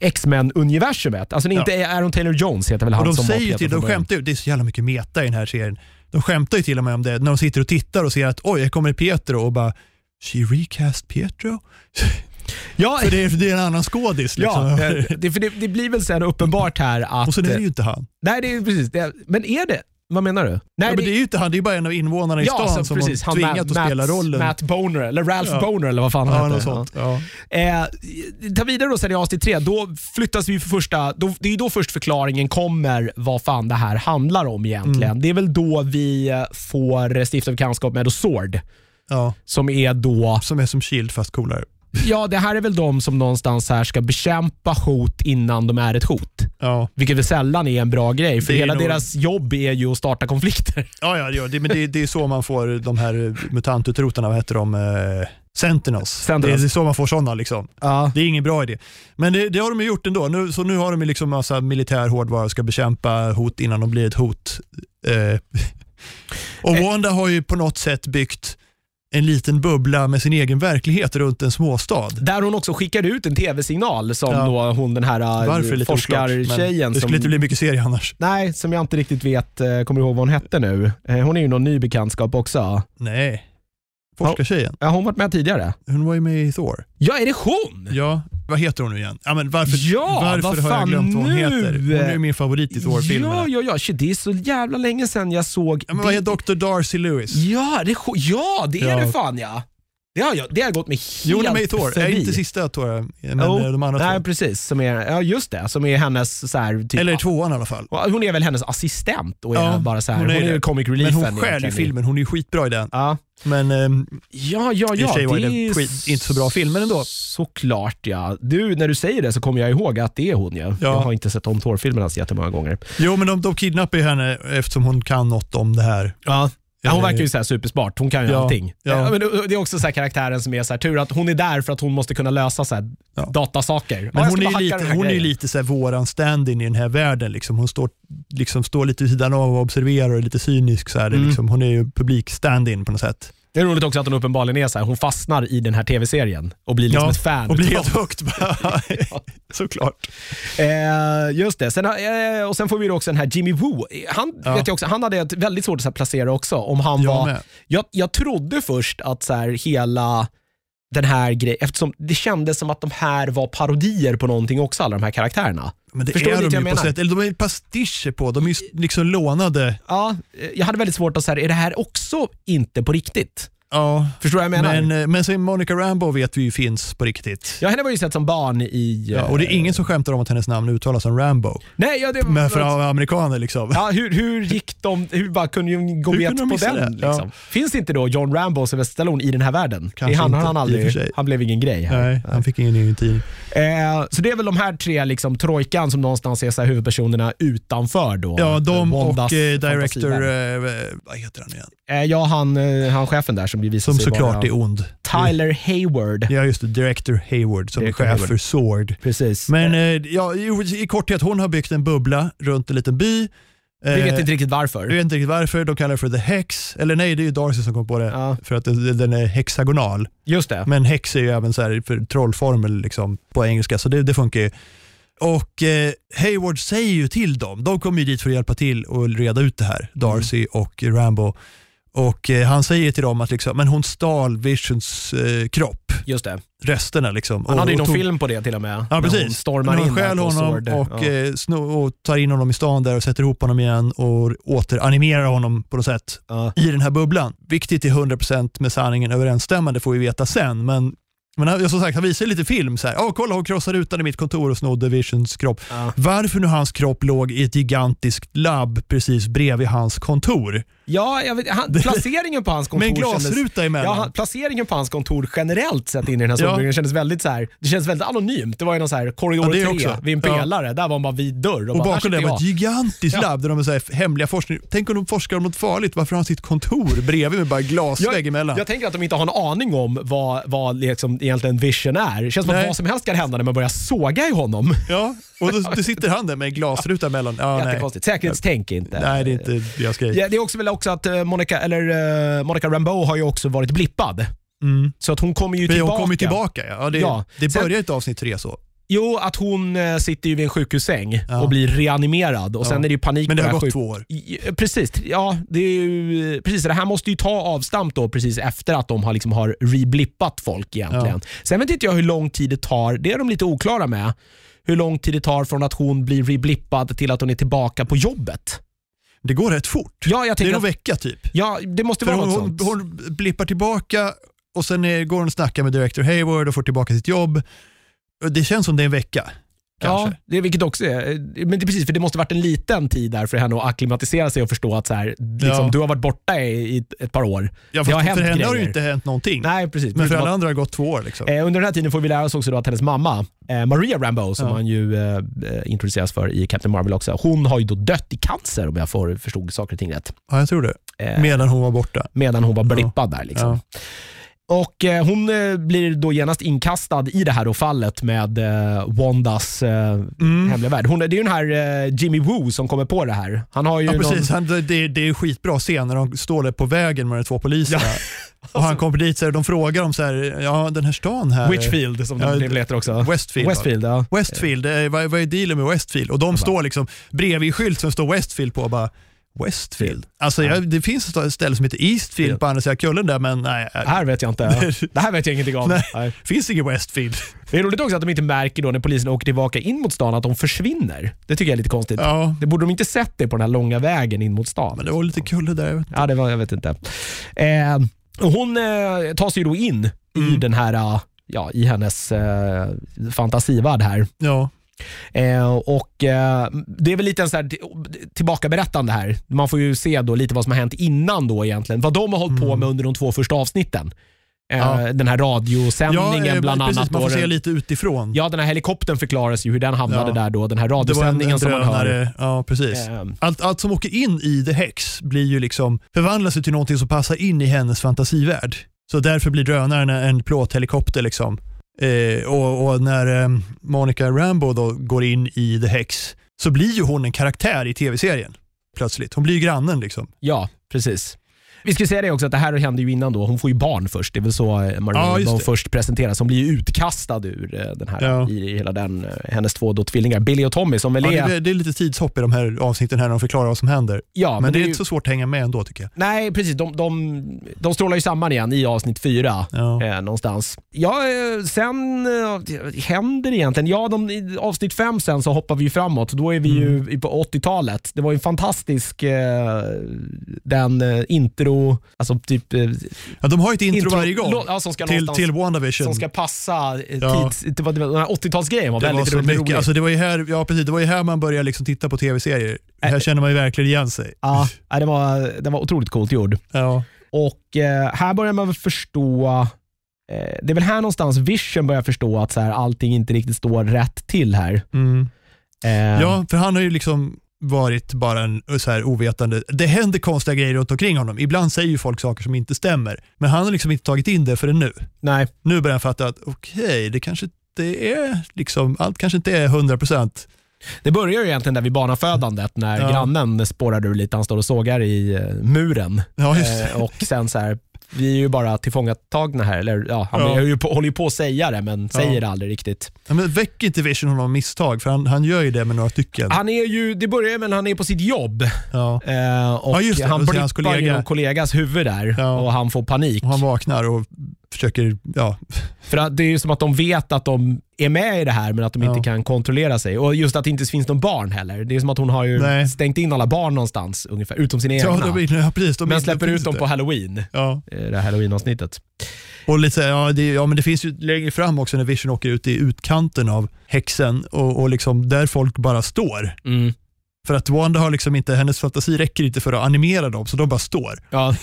X-Men-universumet. Alltså det är inte Aaron Taylor-Jones heter väl han Och de som var säger ju Petro till, de skämtar ju, det är så jävla mycket meta i den här serien. De skämtar ju till och med om det när de sitter och tittar och ser att oj, här kommer Pietro och bara She recast Pietro? Ja, För det är, det är en annan skådis. Liksom. ja eh, det, för det, det blir väl sen uppenbart här att... och sen är det ju inte han. Nej, det är precis det. Men är det? Vad menar du? Nej, ja, men det är ju inte han, det är bara en av invånarna i stan så som precis, har tvingat Matt, att spela rollen. Matt Boner, eller Ralph Ja. Boner eller vad fan han ja, sånt. Ja. Eh, ta vidare då sen i avsnitt tre, då flyttas vi för första, då, det är då först förklaringen kommer vad fan det här handlar om egentligen. Mm. Det är väl då vi eh, får stifta bekantskap med Sword, Ja, som är då, som är som Shield fast coolare. Ja det här är väl de som någonstans här ska bekämpa hot innan de är ett hot. Ja, Vilket väl sällan är en bra grej, för Det är hela nog- deras jobb är ju att starta konflikter. ja, ja, ja det, men det, det är så man får de här mutantutrotarna, vad heter de? Eh, Sentinels. Sentinels. Det, är, så man får sådana. Liksom. Ja. Det är ingen bra idé. Men det, det har de ju gjort ändå. Nu, så nu har de ju liksom massa militär hårdvara och ska bekämpa hot innan de blir ett hot. Eh. Och Wanda har ju på något sätt byggt en liten bubbla med sin egen verklighet runt en småstad. Där hon också skickar ut en tv-signal som Ja. då hon den här eh, forskartjejen Det som skulle inte bli mycket serie annars. Nej, som jag inte riktigt vet, eh, kommer ihåg vad hon hette nu. Eh, Hon är ju någon ny bekantskap också. Nej. Forskartjejen. Ja, hon har varit med tidigare. Hon var ju med i Thor. Ja, är det hon? Ja, vad heter hon nu igen? Ja, men varför Ja, varför vad har jag glömt vad hon nu? heter? Hon är min favorit i Thor-filmerna. Ja, ja, ja. Shit, det är så jävla länge sedan jag såg... Ja, men vad heter Dr. Darcy Lewis? Ja, det är, ja, det är Ja. det fan ja. Det har, jag, det har gått mig helt Jo, hon är med Thor. förbi. Nej, inte sista Thor, men Jo, eh, de andra Nej, två. precis. Som är, ja, just det. Som är hennes... Så här, typ, Eller tvåan i alla fall. Hon är väl hennes assistent och är Ja, bara så här, hon hon är är, det. ju comic Men reliefen. hon stjäl ju filmen, hon är ju skitbra i den. Ja, Men ehm, ja, ja. i ja och för sig var det är inte så bra film, men ändå. Såklart ja. Du, när du säger det så kommer jag ihåg att det är hon ju. Ja. Jag har inte sett om Thor-filmerna så jättemånga gånger. Jo, men de, de kidnappar ju henne eftersom hon kan något om det här. Ja. Ja, hon Eh, verkar ju så supersmart. Hon kan ju ja, allting. ja. Ja. men det är också så karaktären som är så här, tur att hon är där för att hon måste kunna lösa så här Ja. datasaker. Men hon är lite, hon är lite så här våran stand-in i den här världen. Liksom. Hon står, liksom, står lite vid sidan av och observerar och är lite cynisk. Så här. Mm. Liksom, hon är ju publik stand-in på något sätt. Det är roligt också att hon uppenbarligen är så här, hon fastnar i den här tv-serien och blir liksom Ja, ett fan. Och blir helt högt. Såklart. Eh, just det. Sen, eh, och sen får vi också den här Jimmy Woo. Han, Ja. vet jag också, han hade väldigt svårt att placera också. Om han Jag var, jag, jag trodde först att så här, hela den här grejen, eftersom det kändes som att de här var parodier på någonting också, alla de här karaktärerna. Men det Förstår är de ju på sätt. Eller de är pastischer på. De är ju liksom lånade. Ja, eh, jag hade väldigt svårt att säga, är det här också inte på riktigt? Ja, Förstår du vad jag menar? men, eh, men sen Monica Rambo vet vi ju finns på riktigt. ja, henne var ju sett som barn i... Ja, och det är ingen som skämtar om att hennes namn uttalas som Rambo. Nej, ja, det Men för amerikaner liksom. Ja, hur, hur gick de, hur bara kunde de gå Hur bet de på den? det? Ja. Liksom? Finns inte då John Rambo och Sylvester Stallone i den här världen? Kanske han, inte, han, aldrig, han blev ingen grej här. Nej, han fick ingen egen tidning. Eh, så det är väl de här tre liksom, trojkan som någonstans är så här huvudpersonerna utanför då. Ja, de Bondas och eh, director, eh, vad heter han igen? Eh, ja, han, eh, han chefen där som blir visar Som sig såklart vara är ond. Tyler Hayward. Ja, just det. Director Hayward som Director är chef Hayward. för Sword. Precis. Men eh, ja, i i korthet, hon har byggt en bubbla runt en liten by. Vi vet Eh, inte riktigt varför. vet inte riktigt varför. De kallar det för The Hex. Eller nej, det är ju Darcy som kom på det. Ja, För att den är hexagonal. just det. Men hex är ju även så här för trollformel liksom, på engelska, så det, det funkar ju. Och eh, Hayward säger ju till dem, de kommer ju dit för att hjälpa till och reda ut det här, Darcy och Rambo. Och eh, Han säger till dem att liksom, men hon stal Visions eh, kropp, Just det. resterna. Liksom, Han hade ju och någon tog- film på det till och med. Ja, precis. Hon stormar hon in stjäl honom Sword. och, ja. eh, sno, och tar in honom i stan där och sätter ihop honom igen och återanimerar honom på något sätt Ja. i den här bubblan. Vilket är 100% med sanningen överensstämmande får vi veta sen. Men, men som sagt, han visar lite film. så här, Åh, kolla hon krossade rutan i mitt kontor och snodde Visions kropp. Ja. Varför nu hans kropp låg i ett gigantiskt labb precis bredvid hans kontor Ja, jag vet, han, placeringen på hans kontor med en kändes- glasruta emellan. Ja, han- placeringen på hans kontor generellt sett in i den här Ja. solbringen kändes väldigt så här, det känns väldigt anonymt. Det var ju någon så här korridor Ja, det 3 också. vid en Ja. pelare. Där var en bara vid dörr. Och, och bakom det var ett gigantiskt Ja. labb där de är så här hemliga forskning. Tänk om de forskar om något farligt. Varför har han sitt kontor bredvid med bara glasvägg emellan? Jag tänker att de inte har en aning om vad, vad liksom egentligen vision är. Det känns som att vad som helst kan hända när man börjar såga i honom. Ja, och då, då sitter han där med en glasruta emellan. Ja. Jättekonstigt. Säkerhetstänk inte. nej, det är inte deras grej. Ja, det är också väl också att eh, Monica, eller, eh, Monica Rambeau har ju också varit blippad. Mm. Så att hon kommer ju Men tillbaka. hon kommer tillbaka. Ja. Ja, det, Ja. det Sen- börjar ett avsnitt tre så. Jo, att hon eh, sitter ju vid en sjukhussäng Ja. och blir reanimerad och Ja. sen är det ju panik Men det har gått sjuk- två år. Eh, Precis, ja, det ju, precis. Det här måste ju ta avstamp då precis efter att de har, liksom har reblippat folk egentligen. Sen vet inte jag hur lång tid det tar, det är de lite oklara med, hur lång tid det tar från att hon blir reblippad till att hon är tillbaka på jobbet. Det går rätt fort. Ja, jag Det är tänker någon att, vecka typ. ja, det måste För vara hon, något hon, sånt. hon blippar tillbaka och sen är, går hon och snackar med Director Hayward och får tillbaka sitt jobb. Det känns som det är en vecka. Kanske. Ja, det vilket också är. Men det precis, för det måste varit en liten tid där för henne att acklimatisera sig och förstå att så här, liksom, Ja. du har varit borta i, i ett par år. Ja, det har för henne har det grejer. inte hänt någonting. Nej, precis. Men för alla andra har det gått två år. Liksom. Eh, under den här tiden får vi lära oss också att hennes mamma, eh, Maria Rambo, som Ja. man ju eh, eh, introduceras för i Captain Marvel också, hon har ju då dött i cancer om jag får förstod saker och ting rätt. Ja, jag tror det. Eh, Medan hon var borta. medan hon var blippad där. Liksom. Ja. Och eh, Hon eh, blir då genast inkastad i det här fallet med eh, Wandas Mm. hemliga värld. Hon, det är ju den här Jimmy Woo som kommer på det här. Han har ju Ja, någon, precis. Han, det, det är en skitbra scen när de står där på vägen med de två poliserna. Och han kommer dit och de frågar om så här, ja den här stan här. Witchfield som Ja, det heter också. Westfield. Westfield, ja. Westfield, vad, vad är dealen med Westfield? Och de står liksom bredvid skylt som står Westfield på och bara Westfield. Alltså jag, det finns ett ställe som heter Eastfield Ja. på andra sidan kullen där men nej, Det här vet jag inte. Det här vet jag ingenting om. Nej. Nej. finns ingen Westfield. Det är roligt också att de inte märker då när polisen åker tillbaka in mot stan att de försvinner. Det tycker jag är lite konstigt. Ja, Det borde de inte sett det på den här långa vägen in mot stan. men det var lite kulle där. jag vet inte. Ja, det var, jag vet inte. Eh, hon eh, tar sig då in i Mm. den här, eh, ja, i hennes eh, fantasivärld här. Ja, Eh, och eh, Det är väl lite en så här tillbakaberättande här. Man får ju se då lite vad som har hänt innan då egentligen. Vad de har hållit på med under de två första avsnitten. Eh, Mm. Ja. Den här radiosändningen ja eh, bland precis, annat. man får då se lite utifrån. Ja, den här helikoptern förklaras ju hur den hamnade Ja. där då. Den här var en, radiosändningen en som man hör. drönare. Ja, precis. Eh, Allt, allt som åker in i The Hex blir ju liksom, förvandlas till någonting som passar in i hennes fantasivärld. Så därför blir drönaren en plåthelikopter. Liksom. Eh, och, och när eh, Monica Rambo då går in i The Hex så blir ju hon en karaktär i tv-serien plötsligt. Hon blir ju grannen liksom. Ja, precis. Vi ska säga det också att det här hände ju innan då. Hon får ju barn först. Det är väl så eh, Maria Ja, det. först presenteras. Hon blir ju utkastad ur eh, den här, Ja. i hela den, eh, hennes två då tvillingar, Billy och Tommy som väl Ja, är... det, det är lite tidshopp i de här avsnitten här när de förklarar vad som händer. Ja, Men, det är ju- inte så svårt att hänga med ändå tycker jag. Nej, precis. De, de, de strålar ju samman igen i avsnitt fyra. Ja. Eh, någonstans. Ja, sen eh, händer det egentligen. Ja, de, i avsnitt fem sen så hoppar vi ju framåt. Då är vi Mm. ju på 80-talet. Det var ju en fantastisk eh, den eh, intro, alltså typ eh, Ja, de har ju ett intro, varje gång ja, som ska till, till WandaVision. som ska passa eh, Ja. tids... Var, var, den här 80-talsgrejen var Det var väldigt så ro- mycket, rolig. alltså det var ju här, ja precis, det var ju här man började liksom titta på tv-serier. Här Äh. känner man ju verkligen igen sig. ja, det, var, det var otroligt coolt gjord. Ja. Och eh, här börjar man förstå, eh, det är väl här någonstans Vision börjar förstå att så här, allting inte riktigt står rätt till här. Mm. Eh, ja, för han har ju liksom varit bara en så här ovetande. Det händer konstiga grejer runt omkring honom. Ibland säger ju folk saker som inte stämmer. Men han har liksom inte tagit in det förrän nu. Nej, Nu börjar han fatta att okej, det kanske inte är liksom, allt kanske inte är 100%. det börjar ju egentligen där vid barnafödandet när Ja. grannen spårar ur lite, han står och sågar i eh, muren. Ja. Eh, och sen så här vi är ju bara tillfångatagna här. Eller, ja, han Ja. är ju på, håller ju på att säga det, men Ja. säger det aldrig riktigt. Ja, men väcker inte Vision honom av misstag? För han, han gör ju det med några stycken. Han är ju, det börjar med när han är på sitt jobb Ja. eh, och Ja, just det. han är hans blippar kollega- kollegas huvud där och han får panik. Och han vaknar och försöker, ja, För att det är ju som att de vet att de är med i det här men att de Ja. inte kan kontrollera sig. Och just att det inte finns någon barn heller. Det är som att hon har ju Nej. stängt in alla barn någonstans ungefär, utom sina ja, egna. de, ja precis. De men släpper ut dem på halloween, Ja. eh, det här halloween-avsnittet. Och lite, ja, det, ja, men det finns ju längre fram också när Vision åker ut i utkanten av häxen och, och liksom där folk bara står. Mm. För att Wanda har liksom inte, hennes fantasi räcker inte för att animera dem, så de bara står. Ja.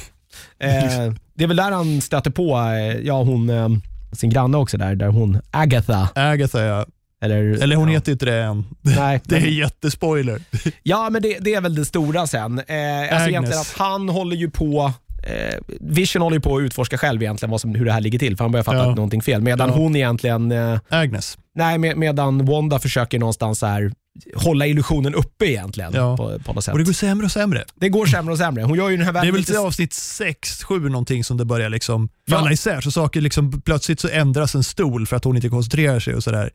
Eh, det är väl där han stöter på eh, ja, hon, eh, sin granne också, där, där hon Agatha. Agatha, ja. Eller, eller hon ja. heter inte det än. Nej, Det är men- jättespoiler. Ja, men det, det är väl det stora sen. Eh, alltså egentligen att han håller ju på eh, Vision håller ju på att utforska själv egentligen vad som, hur det här ligger till, för han börjar fatta Ja. att någonting fel. Medan Ja. hon egentligen, eh, Agnes. nej, med, medan Wanda försöker någonstans så här, hålla illusionen uppe egentligen Ja. på, på något sätt. Och det går sämre och sämre. det går sämre och sämre. Hon gör ju den här Det är väl lite... till avsnitt 6, 7 någonting som det börjar liksom Ja. falla isär. Så saker liksom, plötsligt så ändras en stol för att hon inte koncentrerar sig och sådär.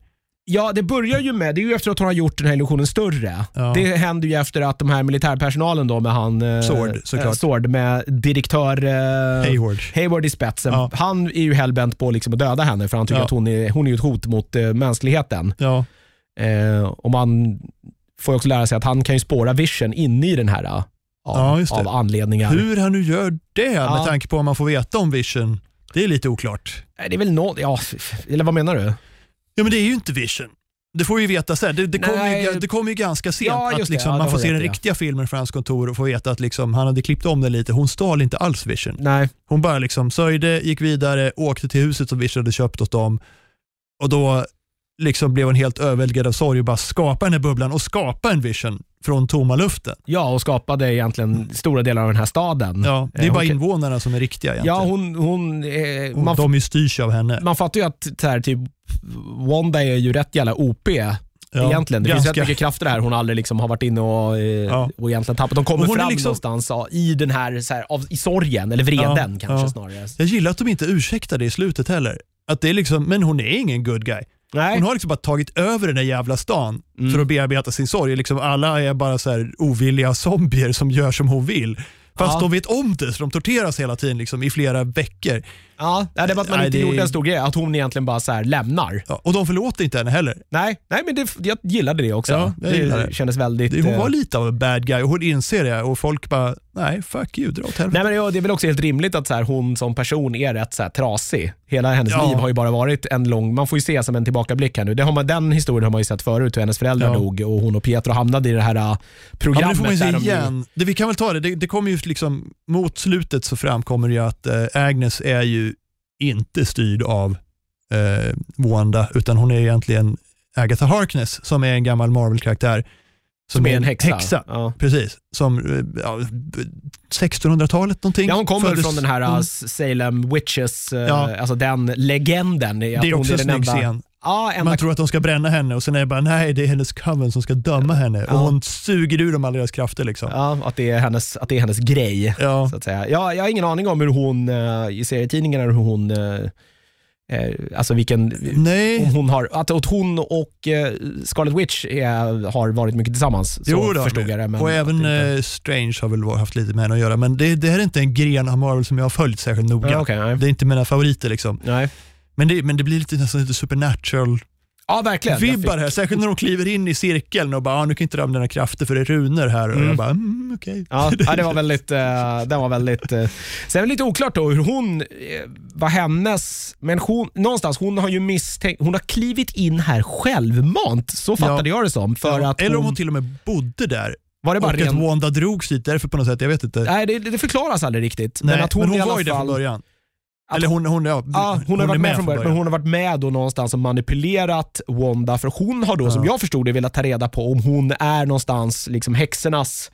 Ja, det börjar ju med, det är ju efter att hon har gjort den här illusionen större. Ja. Det händer ju efter att de här militärpersonalen då med han... eh, Sword, såklart. eh, Sword med direktör eh, Hayward. Hayward i spetsen. Ja. Han är ju hellbent på liksom att döda henne för han tycker Ja. att hon är, hon är ett hot mot mänskligheten. Ja. Eh, och man får också lära sig att han kan ju spåra Vision inne i den här eh, av, Ja, av anledningar. Hur han nu gör det Ja. med tanke på vad man får veta om Vision, det är lite oklart. Det är väl något, ja, eller vad menar du? Ja men det är ju inte Vision. Det får vi veta sen. Det, det kommer ju, kom ju ganska sent Ja, att liksom, Ja, man får se den rätt i, ja. riktiga filmen från hans kontor och få veta att liksom, han hade klippt om den lite. Hon stal inte alls Vision. Nej. Hon bara liksom sörjde, gick vidare, åkte till huset som Vision hade köpt åt dem och då liksom blev hon helt överväldigad av sorg och bara skapa den här bubblan och skapa en Vision från tomma luften. Ja, och skapade egentligen stora delar av den här staden. Ja, det är Eh, bara hon kan- invånarna som är riktiga egentligen. Ja, hon... hon eh, man, de ju styrs av henne. man fattar ju att här, typ, Wanda är ju rätt jävla OP Ja, egentligen. Det finns ganska. rätt mycket krafter där hon aldrig liksom har varit inne och, eh, Ja. och egentligen tappat. De kommer fram liksom- någonstans i den här, så här av, i sorgen, eller vreden Ja, kanske snarare. Jag gillar att de inte ursäktar det i slutet heller. Att det är liksom, men hon är ingen good guy. Nej. Hon har liksom bara tagit över den där jävla stan Mm. för att bearbeta sin sorg. Liksom alla är bara så här ovilliga zombier som gör som hon vill. Fast Ja. de vet om det, så de torteras hela tiden liksom, i flera veckor. Ja, nej, det var att man Nej, inte det- gjorde en stor grej, att hon egentligen bara så lämnar. Ja, och de förlåter inte henne heller. Nej, nej men det, jag gillade det också. Ja, det det. kändes väldigt... Det- Hon eh, var lite av en bad guy och hon inser det och folk bara, nej fuck you, dra åt helvete. Nej, men ja, det är väl också helt rimligt att så här, hon som person är rätt så här, trasig. Hela hennes Ja. liv har ju bara varit en lång, man får ju se som en tillbakablick här nu. Det har man, den historien har man ju sett förut, hur hennes föräldrar Ja. dog och hon och Pietro hamnade i det här äh, Ja, programmet. men det får man ju se de igen. Det, vi kan väl ta det, det, det kommer ju liksom, mot slutet så framkommer det ju att eh, Agnes är ju inte styrd av eh, Wanda, utan hon är egentligen Agatha Harkness som är en gammal Marvel-karaktär. Som är en häxa. Ja. Precis, som eh, ja, b- 1600-talet någonting. Ja, hon kommer Föddes- från den här Mm. uh, Salem Witches, uh, Ja. alltså den legenden. Det är också en snygg scen. Ja, enda Man tror att de ska bränna henne och sen är det bara nej, det är hennes coven som ska döma henne. Ja. Och hon suger ur dem alla deras krafter. Liksom. Ja, att det är hennes, att det är hennes grej. Ja. Så att säga. Jag, jag har ingen aning om hur hon, eh, i serietidningarna, hur hon, eh, eh, alltså vilken, Nej, hon har, att, att hon och Scarlet Witch är, har varit mycket tillsammans. Så Jo då, förstod jag det. Men och även inte- Strange har väl haft lite med henne att göra, men det, det här är inte en gren av Marvel som jag har följt särskilt noga. ja, nej. Det är inte mina favoriter liksom. nej. Men det, men det blir lite, nästan lite supernatural Ja, verkligen. Vibbar här, särskilt när de kliver in i cirkeln och bara, ah, nu kan inte du använda dina krafter för det är runor här. Och Mm. jag bara, mm, okej. Ja, ja, det var väldigt... Uh, den var väldigt uh. Sen är det lite oklart då hur hon, eh, vad hennes... Men hon, någonstans, hon har ju misstänkt... Hon har klivit in här självmant, så fattade jag det som. För Ja, att Eller om hon, till och med bodde där var det bara och att ren, Wanda drogs dit därför på något sätt, jag vet inte. Nej, det, det förklaras aldrig riktigt. Nej, men att hon, men hon var ju där fall, från början. Att- Eller hon, hon, ja, Ja, hon, har varit med från början, men hon har varit med då någonstans och manipulerat Wanda. För hon har då, som jag förstod det, velat ta reda på om hon är någonstans liksom häxornas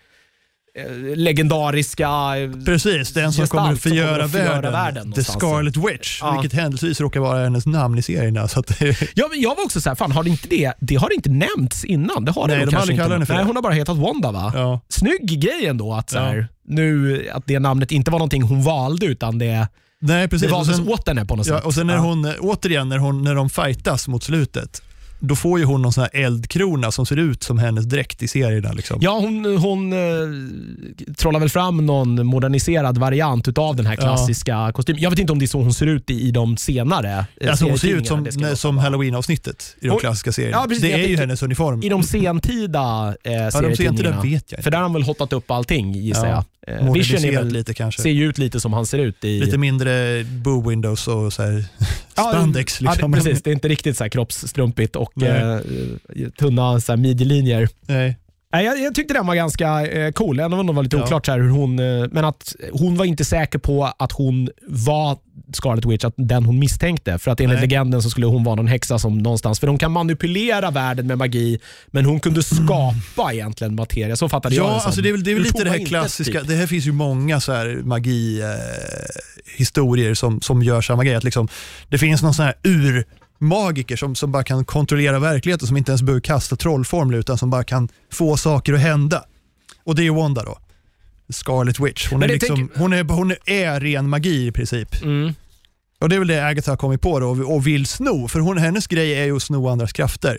eh, legendariska... eh, Precis, den som kommer att förgöra världen. världen The. Scarlet Witch, Ja. vilket händelsevis råkar vara hennes namn i serierna. Så att, Ja, men jag var också så här, fan har det inte det, det har inte nämnts innan. Det har Nej, det de kanske inte. Nej, hon har bara hetat Wanda va? ja. Snygg grej ändå att, så Ja. här, nu, att det namnet inte var någonting hon valde utan det Nej, precis. Det valdes sen- åt henne på något Ja, sätt. och sen när Ja. hon, återigen, när, hon, när de fightas mot slutet, då får ju hon någon sån här eldkrona som ser ut som hennes dräkt i serierna. Liksom. Ja, hon, hon eh, trollar väl fram någon moderniserad variant utav den här Ja. klassiska kostymen. Jag vet inte om det är så hon ser ut i, i de senare eh, Alltså hon ser ut som, som halloween-avsnittet i de Hon- klassiska serierna. Ja, precis. det är ju hennes uniform. I de sentida eh, ja, de inte det vet jag För där har han väl hottat upp allting gissar Ja. Eh, Vision är väl, lite kanske. ser ju ut lite som han ser ut i... Lite mindre boo windows och så här Ja, spandex. Ja, liksom. det, precis, det är inte riktigt så här kroppsstrumpigt och eh, tunna så här midjelinjer. Nej. Jag, jag tyckte den var ganska eh, cool, även om det var lite Ja. oklart så hur hon, eh, men att hon var inte säker på att hon var Scarlet Witch, att den hon misstänkte. För att enligt Nej. legenden så skulle hon vara någon häxa som någonstans, för de kan manipulera världen med magi, men hon kunde skapa egentligen materia. Så fattade jag Ja, det som. alltså det är väl, det är väl lite det här klassiska. Det här finns ju många så här magi-historier som, som gör samma grej. Att liksom, det finns någon sån här urmagiker som, som bara kan kontrollera verkligheten, som inte ens behöver kasta trollformler utan som bara kan få saker att hända. Och det är Wanda då. Scarlet Witch. Hon är, liksom, hon, är, hon är ren magi i princip. Mm. Och Det är väl det Agatha har kommit på då och, vill sno. För hon, hennes grej är ju att sno andras krafter.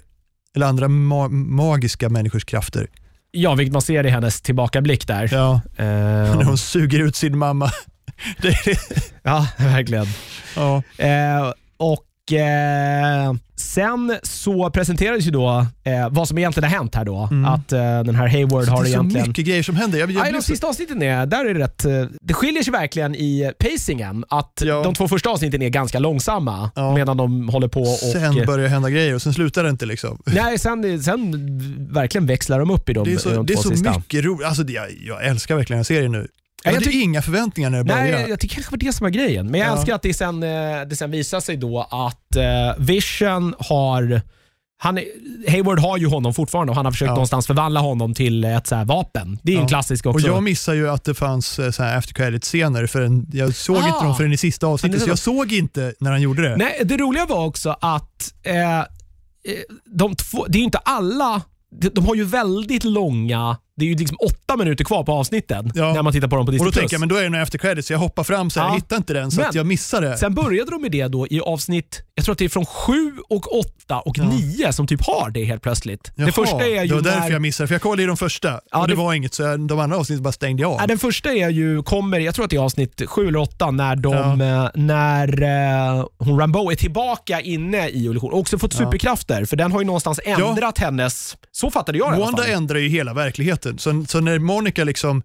Eller andra ma- magiska människors krafter. Ja, vilket man ser i hennes tillbakablick där. Ja, Eh, när hon suger ut sin mamma. Det ja, verkligen. ja. Eh, och eh, Sen så presenterades ju då eh, vad som egentligen har hänt här då. Mm. Att eh, den här Hayward Så har det är så mycket grejer som händer. Jag, jag blir de sista avsnitten är, där är det rätt, eh, det skiljer sig verkligen i pacingen. Att Ja. de två första avsnitten är ganska långsamma Ja. medan de håller på och... sen börjar hända grejer och sen slutar det inte. Liksom. Nej, sen, sen verkligen växlar de upp i de, Det är så, de det är två så sista. mycket roligt. Alltså, det- jag, jag älskar verkligen den serien nu. Ja, Jag hade inga förväntningar när det började. Nej, jag tycker kanske var det som var grejen. Men jag Ja. älskar att det sen, eh, det sen visar sig då att eh, Vision har han, Hayward har ju honom fortfarande och han har försökt Ja. någonstans förvandla honom till ett så här vapen. Det är en Ja. klassisk och också. jag missar ju att det fanns eh, så här after credit-scener. Förrän, jag såg Ah. inte dem förrän i sista avsnittet, så jag såg inte när han gjorde det. Nej, det roliga var också att eh, de två, det är ju inte alla, de har ju väldigt långa, det är ju liksom åtta minuter kvar på avsnitten Ja. när man tittar på dem på och Disney+. då tänker jag, men då är det nog after credit, så jag hoppar fram så här, Ja. hittar inte den, så Men- att jag missar det. Sen började de med det då i avsnitt, jag tror att det är från 7 och 8 och Ja. 9 som typ har det helt plötsligt. Jaha, det första är ju det var därför när, jag missade, för jag kollade i de första Ja, och det, det- var inget, så jag, de andra avsnitten bara stängde jag av. Ja, den första är ju, kommer, jag tror att det är avsnitt 7 eller 8 när, de, eh, när eh, hon Rambo är tillbaka inne i illusion och också fått Ja. superkrafter för den har ju någonstans ändrat hennes, så fattade jag det Wanda ändrar ju hela verkligheten. Så, så när Monica liksom,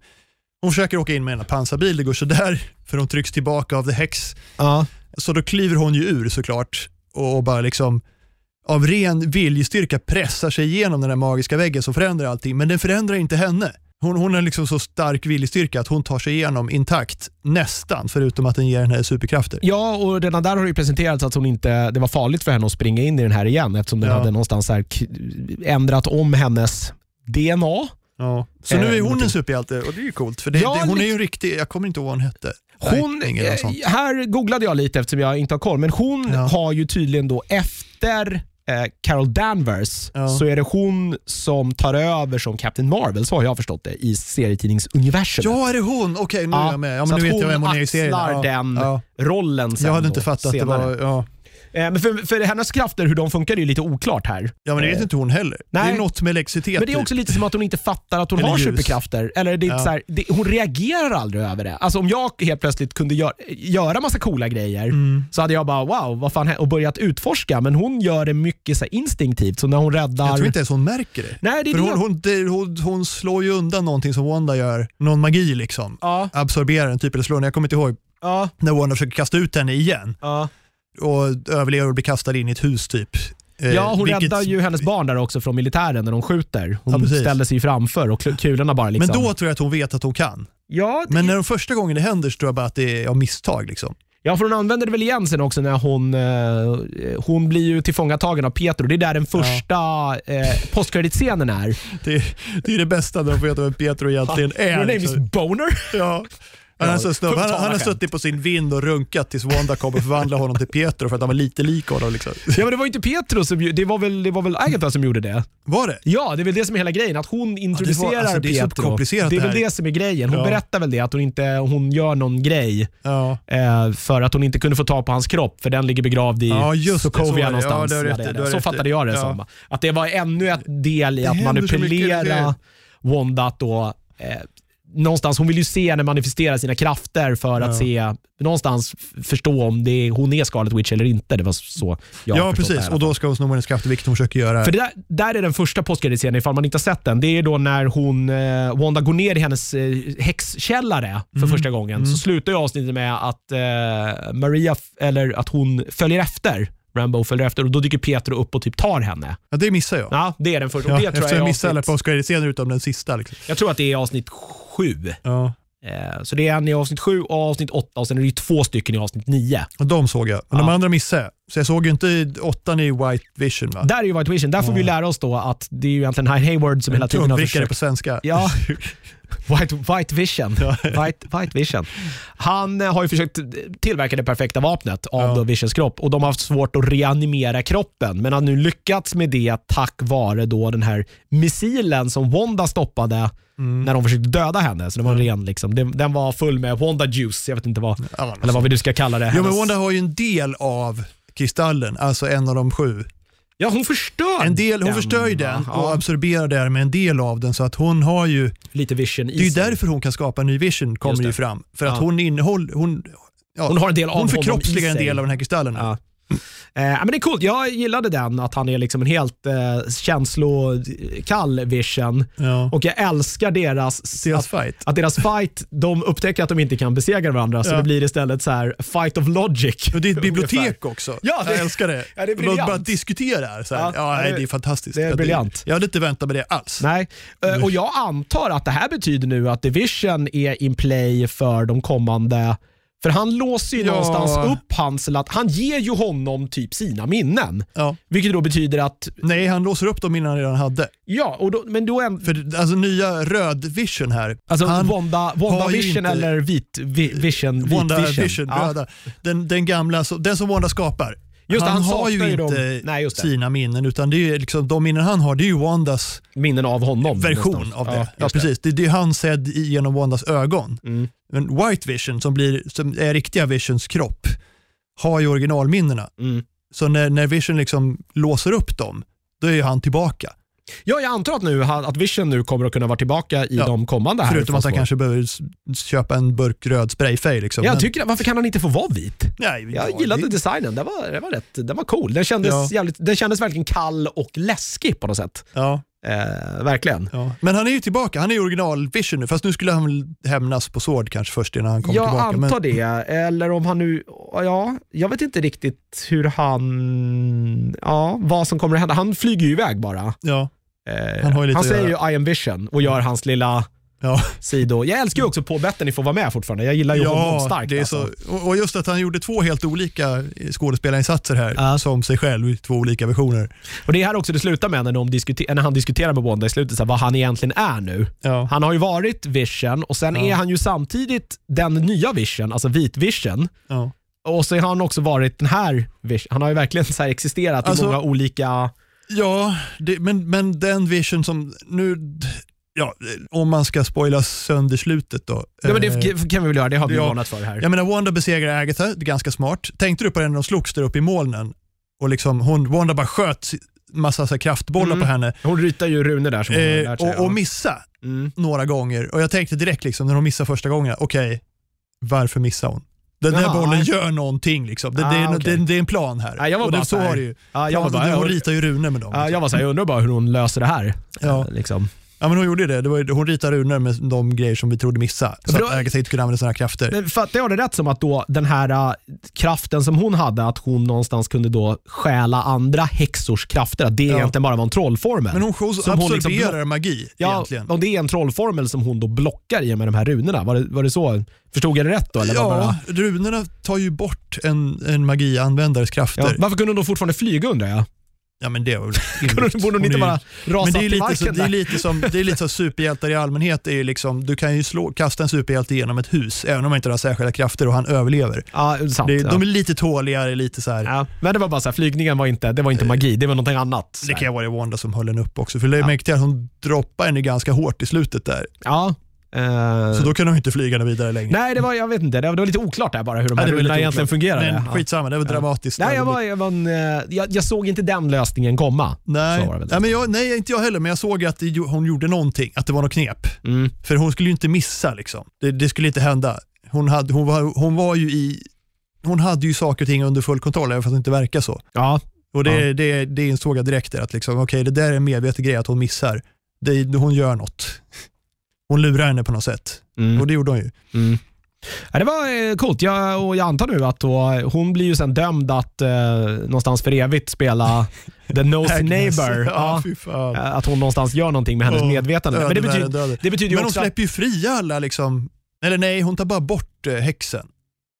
hon försöker åka in med en pansarbil, det går sådär, för hon trycks tillbaka av The Hex. Ja. Så då kliver hon ju ur såklart och bara liksom av ren viljestyrka pressar sig igenom den där magiska väggen som förändrar allting, men den förändrar inte henne. Hon, hon har liksom så stark viljestyrka att hon tar sig igenom intakt, nästan, förutom att den ger henne superkrafter. Ja, och redan där har det ju presenterats att hon inte, det var farligt för henne att springa in i den här igen eftersom den Ja. hade någonstans här ändrat om hennes DNA. Ja. Så nu Eh, är hon någonting. en superhjälte och det är ju coolt, för det, Ja, det, hon är ju en riktig, jag kommer inte ihåg vad hon hette. Hon, eh, här googlade jag lite eftersom jag inte har koll, men hon Ja. har ju tydligen då efter eh, Carol Danvers Ja. så är det hon som tar över som Captain Marvel, så har jag förstått det, i serietidningsuniversumet. Ja, är det hon? Okej, nu är jag med. Ja, men nu att vet jag vem hon hon är i serien. axlar Ja, den ja. rollen sen Jag hade inte fattat senare. det var... Eh, Men för, för hennes krafter, hur de funkar, är ju lite oklart här. ja, men det vet Eh, inte hon heller. Det nej. är något med elektricitet. Men det är typ. också lite som att hon inte fattar att hon Eller har ljus. superkrafter. Eller det är Ja. så här, det, hon reagerar aldrig över det. Alltså om jag helt plötsligt kunde gör, göra massa coola grejer Mm. så hade jag bara wow, vad fan hä-" och börjat utforska. Men hon gör det mycket så instinktivt. Så när hon räddar... Jag tror inte ens hon märker det. Nej, det är För det. hon, hon, det, hon, hon slår ju undan någonting som Wanda gör. Någon magi liksom. Ja, Absorberar den typ, eller slår den. Jag kommer inte ihåg ja, när Wanda försöker kasta ut henne igen ja. Och överlever och blir kastad in i ett hus typ. Eh, ja, hon vilket- räddar ju hennes barn där också från militären när de skjuter. Hon Ja, ställde sig framför och kul- kulorna bara liksom... Men då tror jag att hon vet att hon kan. Ja, det- Men när de första gången det händer så tror jag bara att det är av misstag. Liksom. Ja, för hon använder det väl igen sen också när hon, eh, hon blir ju tillfångatagen av Pietro. Det är där den första eh, postkreditscenen är. Det, det är det bästa när de får veta vem Pietro egentligen är. Your name liksom. is Boner. Ja. Han, han, han har suttit på sin vind och runkat tills Wanda kom och förvandlade honom till Pietro för att han var lite lik honom. Liksom. Ja, men det var inte Petro som det. Var väl, det var väl Agatha som gjorde det? Var det? Ja, det är väl det som är hela grejen. Att hon introducerar alltså, det är så komplicerat det är det väl det som är grejen. Hon Ja. berättar väl det, att hon, inte, hon gör någon grej Ja. eh, för att hon inte kunde få tag på hans kropp, för den ligger begravd i Ja, det, Sokovia var det. Ja, någonstans. har rätt Ja, det det. så fattade jag det Ja. som. Att det var ännu ett del i att manipulera Wanda att då eh, någonstans, hon vill ju se henne manifestera sina krafter för att Ja. se, någonstans förstå om det är, hon är Scarlet Witch eller inte. Det var så jag Ja, precis. Och då ska hon sno hennes krafter, vilket hon försöker göra. För där, där är den första postkreditscenen, ifall man inte har sett den. Det är då när hon, eh, Wanda går ner i hennes eh, häxkällare för Mm. första gången. Så slutar ju avsnittet med att eh, Maria, eller att hon följer efter. Rambo följer efter och då dyker Pietro upp och typ tar henne. Ja, det missar jag. Ja, det är den första. Ja, det tror jag, jag missade alla avsnitt, postkreditscener utom den sista. Liksom. jag tror att det är avsnitt sju. Ja. Eh, så det är en i avsnitt sju och avsnitt åtta och sen är det två stycken i avsnitt nio. Och de såg jag, men de Ja. andra missade jag. Så jag såg ju inte åttan i White Vision. Va? Där är ju White Vision. Där får vi lära oss då att det är ju egentligen Hyde Hayward som hela tiden har försökt på svenska. Ja, White, white Vision. White, white Vision. Han eh, har ju försökt tillverka det perfekta vapnet av Ja. Visions kropp och de har haft svårt att reanimera kroppen men har nu lyckats med det tack vare då den här missilen som Wanda stoppade Mm. när de försökte döda henne. Så det var en ren, liksom, den, den var full med Wanda juice, jag vet inte vad, Ja, eller vad nu ska kalla det. Jo, men Wanda har ju en del av kristallen, alltså en av de sju. ja, hon förstör En del, hon den, förstör ju den och absorberar där med en del av den så att hon har ju, lite vision i det är ju sig. därför hon kan skapa en ny vision kommer ju fram. För att Ja. hon innehåller, hon, ja, Hon har en del av hon förkroppsligar en del av den här kristallen. Ja. Eh, men det är coolt. Jag gillade den, att han är liksom en helt eh, känslokall vision. Ja. Och jag älskar deras, Deras att, fight. att deras fight, de upptäcker att de inte kan besegra varandra, så Ja. det blir istället så här fight of logic. Och det är ett Ungefär. bibliotek också. Ja, det- jag älskar det. Ja, det är de bara diskuterar. Så här. Ja, det- det är fantastiskt. det är Ja, briljant. Jag hade inte väntat mig det alls. Nej, eh, och jag antar att det här betyder nu att Division är in play för de kommande för han låser ju Ja. någonstans upp hans, att han ger ju honom typ sina minnen. Ja. Vilket då betyder att, Nej, han låser upp dem innan han redan hade. ja, och då, men då är, För alltså nya röd vision här. Alltså han, Wanda, Wanda Vision inte- eller vit vi, Vision? Vit Wanda vision. vision, Ja. röda. Den, den gamla, den som Wanda skapar. Just han, han har ju inte dem. Nej, sina minnen, utan det är liksom, de minnen han har, det är ju Wandas Minnen av honom. version någonstans. av det. Ja, Ja, precis. Det, det är han sedd genom Wandas ögon. Mm. Men White Vision, som, blir, som är riktiga Visions kropp, har ju originalminnena. Mm. Så när, när Vision liksom låser upp dem, då är ju han tillbaka. Ja, jag antar att, nu, att Vision nu kommer att kunna vara tillbaka i Ja, de kommande här. Förutom att han kanske behöver köpa en burk röd sprayfärg. Liksom. Jag tycker, varför kan han inte få vara vit? nej, Jag ja, gillade det- designen, den var, den var, rätt, den var cool. Den kändes, Ja. jävligt, den kändes verkligen kall och läskig på något sätt. Ja, Eh, verkligen. ja. Men han är ju tillbaka, han är ju original Vision nu, fast nu skulle han väl hämnas på Sword kanske först innan han kommer Jag tillbaka. antar Men, det, eller om han nu, ja, jag vet inte riktigt hur han, ja, vad som kommer att hända. Han flyger ju iväg bara. ja, Eh, Han att säger ju I am vision och gör hans lilla ja. sido. Jag älskar ju också Paul Bettany får vara med fortfarande. Jag gillar ju honom starkt. det är alltså. så, och just att han gjorde två helt olika skådespelarinsatser här, Ja. som sig själv i två olika versioner. Och Det är här också det slutar med när, de diskuter- när han diskuterar med Wanda i slutet, så här, vad han egentligen är nu. Ja. Han har ju varit Vision och sen Ja. är han ju samtidigt den nya Vision, alltså vit Vision. Ja. Och så har han också varit den här Vision. Han har ju verkligen så existerat Alltså- i många olika... Ja, det, men, men den vision som nu, ja, om man ska spoila sönder slutet då. Ja, men Eh, det kan vi väl göra, det har vi ja. varnat för här. Jag menar, Wanda besegrar Agatha, det är ganska smart. Tänkte du på det när de slogs där uppe i molnen? Och liksom, hon, Wanda bara sköt massa så kraftbollar Mm. på henne Hon ritar ju runor där som hon har eh, lärt sig. och, och missa mm. några gånger. Och jag tänkte direkt liksom, när hon missade första gången, okej, varför missar hon? Den där Jaha, bollen gör någonting. Liksom. Det, Ah, det, är, okej. det, det är en plan här. Ja, jag var och bara det, så här- var det ju. Ja, jag var bara, hon ritar ju runor med dem. ja, jag var så här, jag undrar bara hur hon löser det här. Ja. Eh, Liksom. Ja, men hon gjorde det. det var, hon ritade runor med de grejer som vi trodde missa. Så då- att Agatha inte kunde använda sina krafter. Men fattar jag det rätt som att då den här äh, kraften som hon hade, att hon någonstans kunde då stjäla andra häxors krafter, att det Ja. egentligen bara var en trollformel? Men hon Som absorberar hon liksom magi ja, egentligen. och det är en trollformel som hon då blockar i med de här runorna. Var det, var det så? Förstod jag det rätt då? Eller Ja, bara, runorna tar ju bort en, en magianvändares krafter. ja, varför kunde hon då fortfarande flyga undrar jag? Ja, men det var väl Borde hon inte bara rasa Men det är, till lite marken så, det är lite som, det är lite som superhjältar i allmänhet. Det är liksom, du kan ju slå, kasta en superhjälte genom ett hus, även om han inte har särskilda krafter och han överlever. Ja, sant. Det, ja. De är lite tåligare, lite så här. Ja, men det var bara så här, flygningen var inte, det var inte magi, det var någonting annat. Det kan ju vara Wanda som höll den upp också, för det är Ja. mäktigt att hon droppar henne ganska hårt i slutet där. Ja. Eh, Så då kan hon inte flyga vidare längre. Nej, det var, jag vet inte, det var, det var lite oklart där bara hur de Ja, här rullarna egentligen fungerade. Men Ja. skitsamma, det var dramatiskt. Nej, jag, var, jag, var en, eh, jag, jag såg inte den lösningen komma. Nej, nej, men jag, nej, inte jag heller, men jag såg att det, hon gjorde någonting, att det var något knep. Mm. För hon skulle ju inte missa liksom. Det, det skulle inte hända. Hon, hade, hon, var, hon var ju i, hon hade ju saker och ting under full kontroll, även fast det inte verkar så. Ja, Och det, Ja. det, det insåg jag direkt där, att liksom, okej, det där är en medveten grej att hon missar. Det, hon gör något. Hon lurar henne på något sätt. mm. Och det gjorde hon ju. Mm. Ja, det var eh, coolt jag, och jag antar nu att då, hon blir ju sen dömd att eh, någonstans för evigt spela the nosy neighbor. Ja, Ja. Eh, att hon någonstans gör någonting med hennes Åh, medvetande. Men det betyder, döden. det betyder ju Men hon släpper ju fria alla liksom, eller nej, hon tar bara bort eh, häxen.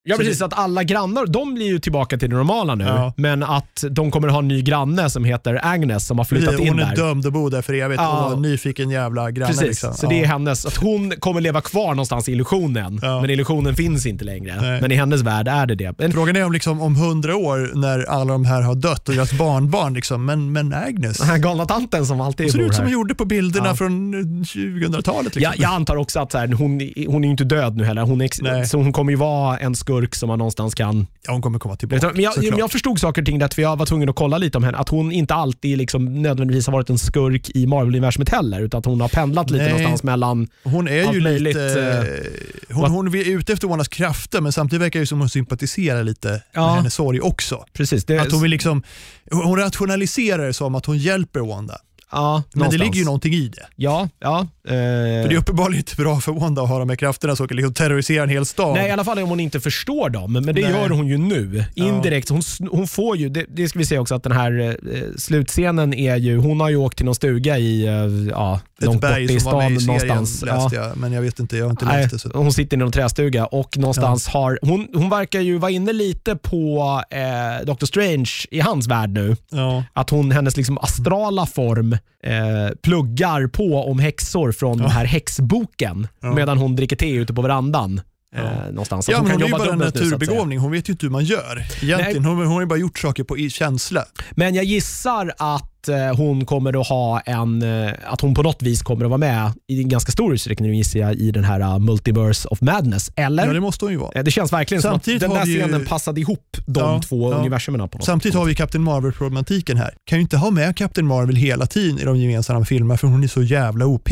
Ja, precis, att alla grannar de blir ju tillbaka till det normala nu, Ja. men att de kommer ha en ny granne som heter Agnes som har flyttat in hon där. är dömd att bo där för evigt Ja. och var en nyfiken jävla granne. Precis, liksom. så det är hennes, att hon kommer leva kvar någonstans i illusionen, Ja. men illusionen finns inte längre. Nej. Men i hennes värld är det det. Men, Frågan är om, liksom, om hundra år när alla de här har dött och deras barnbarn, liksom, men, men Agnes, den här galna tanten som alltid ser bor ut som här. hon gjorde på bilderna Ja. från eh, 2000-talet. Liksom. Jag, jag antar också att så här, hon, hon är ju inte död nu heller. Hon är ex- Nej. så hon kommer ju vara en skurk som man någonstans kan... Ja, hon kommer komma tillbaka. Men jag, såklart. jag förstod saker och ting där, för jag var tvungen att kolla lite om henne. Att hon inte alltid liksom nödvändigtvis har varit en skurk i Marvel-universumet heller, utan att hon har pendlat lite Nej. någonstans mellan... Hon är ju möjligt, lite... eh, hon, hon är ute efter Wandas krafter men samtidigt verkar det som hon sympatiserar lite Ja. med hennes sorg också. Precis, det, Att hon, vill liksom, hon rationaliserar det som att hon hjälper Wanda. Ja, Men det ligger ju någonting i det. Ja, ja. eh, För det är uppenbarligen inte bra för Wanda att ha de här krafterna som kan liksom terrorisera en hel stad. Nej, i alla fall om hon inte förstår dem. Men det Nej. gör hon ju nu. Indirekt. Hon, hon får ju, det, det ska vi säga också att den här eh, slutscenen är ju, hon har ju åkt till någon stuga i, eh, ja, Ett långt berg i var med stan i serien någonstans. Ja. läste jag, men jag vet inte, jag har inte Nej, läst det. Så. hon sitter i någon trästuga och någonstans har, hon, hon verkar ju vara inne lite på eh, Doctor Strange i hans värld nu. Ja. Att hon, hennes liksom astrala form eh, pluggar på om häxor från den här häxboken Ja. medan hon dricker te ute på verandan. Eh, Ja. någonstans. Så Ja, att men hon är ju bara en naturbegåvning, hon vet ju inte hur man gör. Egentligen, hon, hon har ju bara gjort saker på känsla. Men jag gissar att eh, hon kommer att ha en, eh, att hon på något vis kommer att vara med i en ganska stor utsträckning gissar jag i den här Multiverse of Madness. Eller? Ja, det måste hon ju vara. Eh, det känns verkligen Samtidigt som att den där vi ju- scenen passade ihop de Ja, två ja. universumerna på något Samtidigt har vi Captain Marvel-problematiken här. Kan ju inte ha med Captain Marvel hela tiden i de gemensamma filmerna för hon är så jävla OP.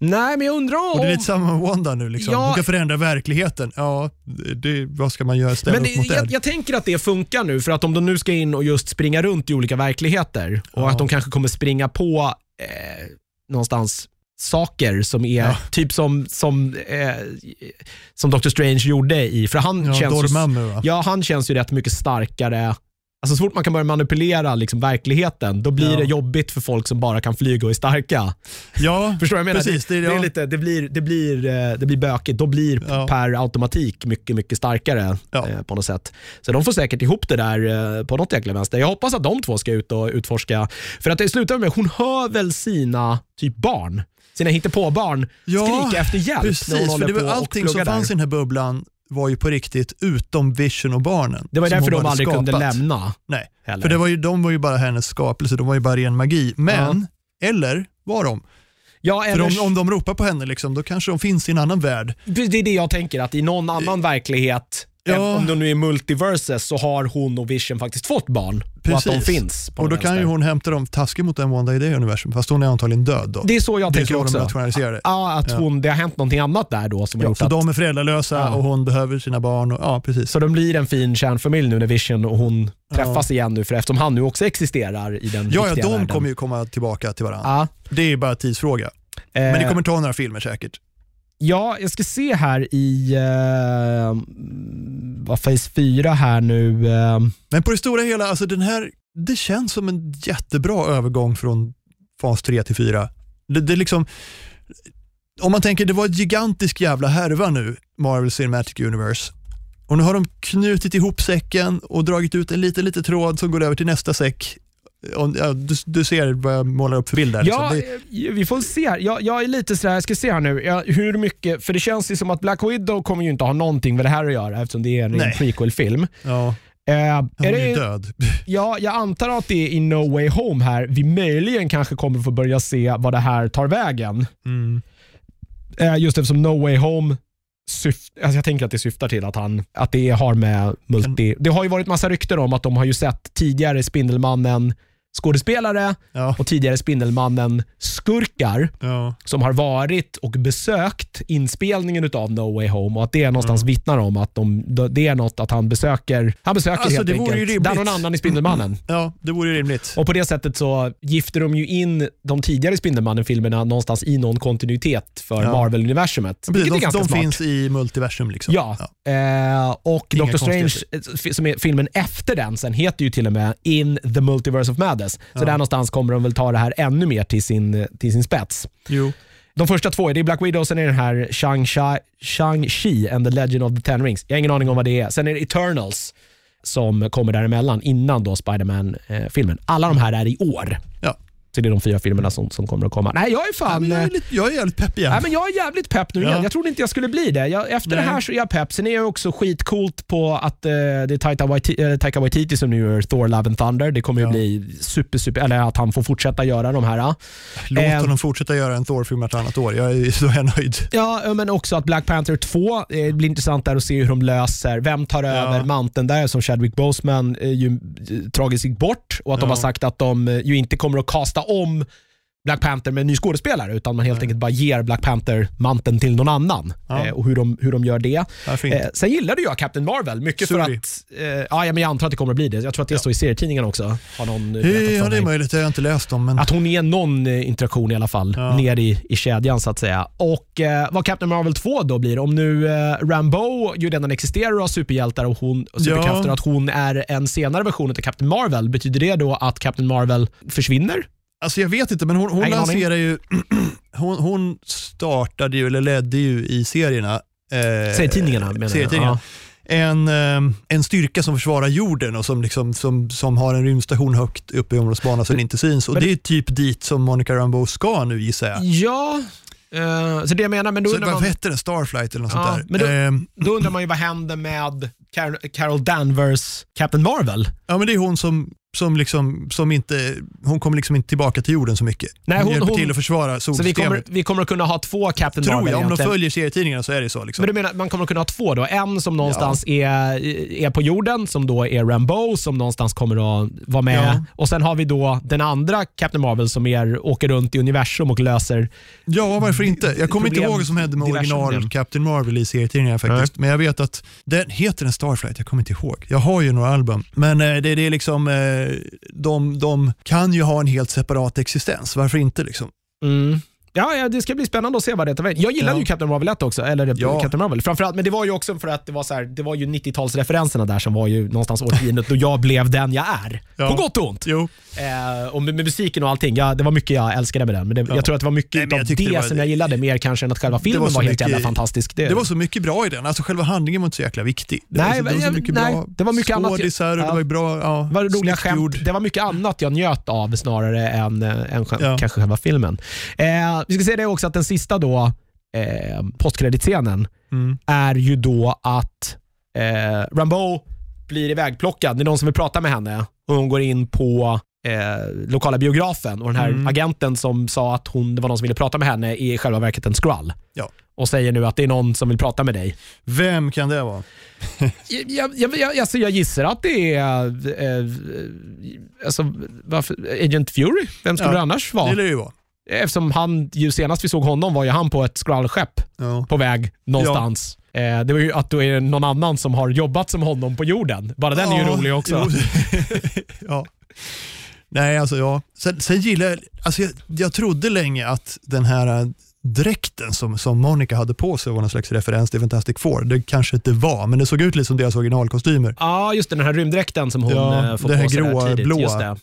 Nej, men jag undrar om... Och det är lite samma med Wanda nu. Liksom. Ja. Hon kan förändra verkligheten. Ja, det, vad ska man göra? Ställa men upp det, mot jag, det? jag tänker att det funkar nu, för att om de nu ska in och just springa runt i olika verkligheter och Ja. att de kanske kommer springa på eh, någonstans saker som är Ja. typ som, som, eh, som Doctor Strange gjorde i, för han Ja, känns ju? Ja, han känns ju rätt mycket starkare. Alltså så fort man kan börja manipulera liksom verkligheten, då blir Ja. det jobbigt för folk som bara kan flyga och är starka. Ja, Förstår du vad jag menar? precis. det, Det, det, är ja. lite, det, blir, det, blir, det blir bökigt. Då blir Ja. per automatik mycket, mycket starkare eh, på något sätt. Så de får säkert ihop det där eh, på något jäkla vänster. Jag hoppas att de två ska ut och utforska. För att det slutar med, hon hör väl sina typ barn, sina hittepåbarn Ja, skrika efter hjälp Precis, för det var allting som pluggar där. fanns i den här bubblan var ju på riktigt utom Vision och barnen. Det var därför de aldrig kunde skapat. lämna. Nej, Heller. för det var ju, de var ju bara hennes skapelse, de var ju bara ren magi. Men, eller var de? ja, För om, om de ropar på henne, liksom, då kanske de finns i en annan värld. Det är det jag tänker, att i någon annan verklighet, Ja. om de nu är multiverses, så har hon och Vision faktiskt fått barn. Och att de Precis. finns. Och då kan ju hon hämta dem taskigt mot en Wanda i det universum, fast hon är antagligen död då. Det är så jag Det tänker så de också. det. Ja, att Ja. hon, det har hänt någonting annat där då som Ja, gjort så att... de är föräldralösa Ja. och hon behöver sina barn. Och, ja, precis. Så de blir en fin kärnfamilj nu när Vision och hon Ja. träffas igen nu, för eftersom han nu också existerar i den Ja, ja, de världen. kommer ju komma tillbaka till varandra. Ja. Det är bara tidsfråga. Men det Eh, kommer ta några filmer säkert. Ja, jag ska se här i uh, vad Phase 4 här nu. eh, Men på det stora hela, alltså den här, det känns som en jättebra övergång från fas 3 till 4. Det, det liksom, om man tänker, det var ett gigantisk jävla härva nu, Marvel Cinematic Universe. Och nu har de knutit ihop säcken och dragit ut en liten, liten tråd som går över till nästa säck om, ja, du, du ser vad jag målar upp för bild där. Ja, liksom. det, eh, vi får se. Jag, jag är lite sådär, jag ska se här nu, jag, hur mycket, för det känns ju som att Black Widow kommer ju inte ha någonting med det här att göra eftersom det är en Nej. prequel-film. ja, Eh, hon är är ju död. ja, jag antar att det är i No Way Home här vi möjligen kanske kommer få börja se vad det här tar vägen. Mm. Eh, just eftersom No Way Home syft, alltså jag tänker att det syftar till att, han, att det har med multi... Det har ju varit massa rykten om att de har ju sett tidigare Spindelmannen skådespelare Ja, och tidigare Spindelmannen skurkar ja. som har varit och besökt inspelningen av No Way Home och att det någonstans vittnar om att de, det är något att han besöker, han besöker Alltså, helt det vore ju enkelt, där någon annan i Spindelmannen. ja, det vore ju rimligt. Och på det sättet så gifter de ju in de tidigare Spindelmannen-filmerna någonstans i någon kontinuitet för Ja. Marvel-universumet. Precis, de de finns i multiversum. Liksom. Ja, Eh, och Inga Doctor Strange, eh, som är filmen efter den, sen heter ju till och med In the Multiverse of Madness. Så Ja. där någonstans kommer de väl ta det här ännu mer till sin, till sin spets. Jo. De första två, det är Black Widow, sen är den här Shang-Chi Shang and the Legend of the Ten Rings. Jag har ingen aning om vad det är. Sen är det Eternals som kommer däremellan innan då Spiderman-filmen. Alla de här är i år. Ja. Så det är de fyra filmerna som, som kommer att komma. Nej, jag är Ja, fan... men jag, är eh, lite, jag är jävligt pepp igen. Nej, men jag är jävligt pepp nu Ja. igen. Jag trodde inte jag skulle bli det. Jag, efter Nej. det här så är jag pepp. Sen är jag också skitcoolt på att eh, det är Taika Waititi, eh, Taika Waititi som nu gör Thor Love and Thunder. Det kommer ju Ja. bli super, super, eller att han får fortsätta göra de här. Låt eh, honom fortsätta göra en Thor-film vartannat år. Jag är, så är jag nöjd. Ja, men också att Black Panther 2, eh, blir intressant där att se hur de löser, vem tar över manteln där som Chadwick Boseman ju tragiskt gick bort och att de Ja. har sagt att de ju inte kommer att kasta om Black Panther med en ny skådespelare utan man helt enkelt bara ger Black Panther-manteln till någon annan Ja. eh, och hur de, hur de gör det. Ja, fint. Eh, sen gillade jag Captain Marvel, mycket för Sorry. att, eh, ja, ja, men jag antar att det kommer att bli det. Jag tror att det Ja. står i serietidningen också. Har någon eh, för ja, det är möjligt. Jag har inte läst dem. Men... Att hon är någon eh, interaktion i alla fall, Ja. ner i, i kedjan så att säga. Och eh, vad Captain Marvel 2 då blir, om nu eh, Rambo ju redan existerar och har superhjältar och hon, och superkrafter och att hon är en senare version av Captain Marvel, betyder det då att Captain Marvel försvinner? Alltså jag vet inte, men hon, hon lanserar ju... hon, hon startade ju, eller ledde ju i serierna. Eh, Serietidningarna menar jag. serietidningarna. En, eh, en styrka som försvarar jorden och som, liksom, som, som har en rymdstation högt uppe i områdesbanan som inte syns. Och Men- det är typ dit som Monica Rambeau ska nu gissar jag. Ja, eh, så det jag menar, men då Så, undrar, vad man, hette den? Starflight eller något Ja, sånt men där. då- Eh, då undrar man ju vad händer med Car- Carol Danvers Captain Marvel? ja, men det är hon som, som, liksom, som inte, hon kommer liksom inte tillbaka till jorden så mycket. Nej, hon, hon- hjälper hon- till att försvara Så vi solsystemet. kommer, vi kommer att kunna ha två Captain Tror Marvel jag, om de egentligen. följer serietidningarna så är det så. Liksom. Men du menar, man kommer att kunna ha två då? En som någonstans är, är på jorden, som då är Rambo, som någonstans kommer att vara med. Ja. Och Sen har vi då den andra Captain Marvel som är, åker runt i universum och löser... Ja, varför inte? Jag kommer inte ihåg vad som hände med diverse original problem. Captain Marvel i serietidningarna faktiskt. Men jag vet att den heter en Starflight, jag kommer inte ihåg. Jag har ju några album. Men eh, det, det är liksom, eh, de, de kan ju ha en helt separat existens. Varför inte liksom? Mm. Ja, ja, det ska bli spännande att se vad det tar vägen. Jag gillade Ja. ju Captain Marvel 1 också, eller Ja. Captain Marvel. Framförallt, men det var ju också för att det var, så här, det var ju 90-talsreferenserna där som var ju någonstans årtiondet då jag blev den jag är. Ja. På gott och ont. Jo. Eh, och med, med musiken och allting, ja, det var mycket jag älskade med den. Men det, Ja. jag tror att det var mycket Nej, av det, det var- som jag gillade mer kanske än att själva filmen var var, helt mycket- jävla fantastisk. Det var så mycket bra i den. Alltså själva handlingen var inte så jäkla viktig. Det, Nej, det var så mycket nej, bra det var mycket annat. skådisar och det var bra, ja, Det var roliga skämt. Det var mycket annat jag njöt av snarare än, äh, än kanske själva filmen. Eh, vi ska säga det också att den sista då, eh, postkreditscenen Mm. är ju då att eh, Rambo blir ivägplockad. Det är någon som vill prata med henne och hon går in på eh, lokala biografen och den här Mm. agenten som sa att hon, det var någon som ville prata med henne är i själva verket en skrull. Ja. Och säger nu att det är någon som vill prata med dig. Vem kan det vara? Jag, jag, jag, alltså jag gissar att det är eh, alltså, varför, Agent Fury. Vem skulle Ja, det annars vara? Det lär ju vara. Eftersom han, ju senast vi såg honom var ju han på ett skrullskepp Ja. på väg någonstans. Eh, det var ju att då är det någon annan som har jobbat som honom på jorden. Bara den är ju Ja, rolig också. ja. Nej, alltså ja. Sen, sen gillar jag, alltså jag, jag trodde länge att den här dräkten som, som Monica hade på sig var någon slags referens till Fantastic Four. Det kanske inte var, men det såg ut lite som deras originalkostymer. Ja, just det, den här rymddräkten som hon Ja, eh, får här på sig där gråa, tidigt. blåa.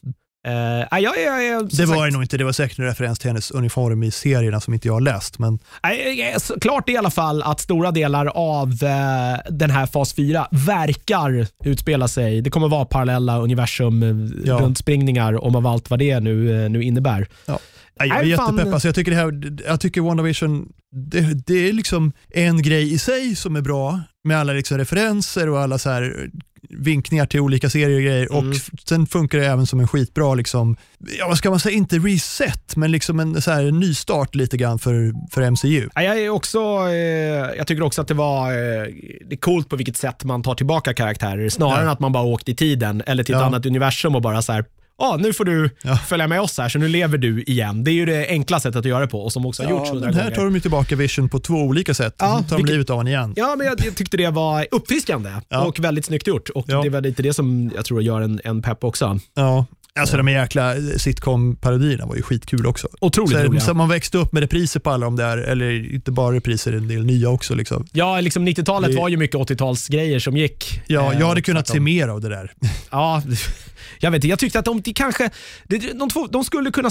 Uh, jag, jag, jag, det var det nog inte, det var säkert en referens till hennes uniform i serierna som inte jag har läst. Men... Uh, klart i alla fall att stora delar av uh, den här fas 4 verkar utspela sig. Det kommer vara parallella universum, ja. runt springningar om av allt vad det nu, nu innebär. Ja. Jag är jättepepp. Alltså jag tycker, det här, jag tycker WandaVision, det, det är liksom en grej i sig som är bra med alla liksom referenser och alla så här vinkningar till olika serier och grejer och mm. sen funkar det även som en skitbra, liksom, ja, vad ska man säga, inte reset, men liksom en så här, nystart lite grann för, för MCU. jag, är också, eh, jag tycker också att det var eh, det är coolt på vilket sätt man tar tillbaka karaktärer, snarare ja. än att man bara åkt i tiden eller till ett annat universum och bara så här, ah, nu får du ja. följa med oss här, så nu lever du igen. Det är ju det enkla sättet att göra det på och som också har ja, gjorts hundra gånger. Här tar de ju tillbaka Vision på två olika sätt. Ja, tar de livet av honom igen. Ja, men jag, jag, tyckte det var uppfriskande ja. och väldigt snyggt gjort. Och. Det är väl lite det som jag tror gör en, en pepp också. Ja, Alltså de jäkla sitcom-parodierna var ju skitkul också. Otroligt så, roliga. Så man växte upp med repriser på alla de där, eller inte bara repriser, en del nya också. Liksom. Ja, liksom 90-talet det... var ju mycket 80-talsgrejer som gick. Ja, jag hade kunnat se mer av det där. Ja, jag vet inte. Jag tyckte att de, de kanske, de, de, två, de, skulle kunna,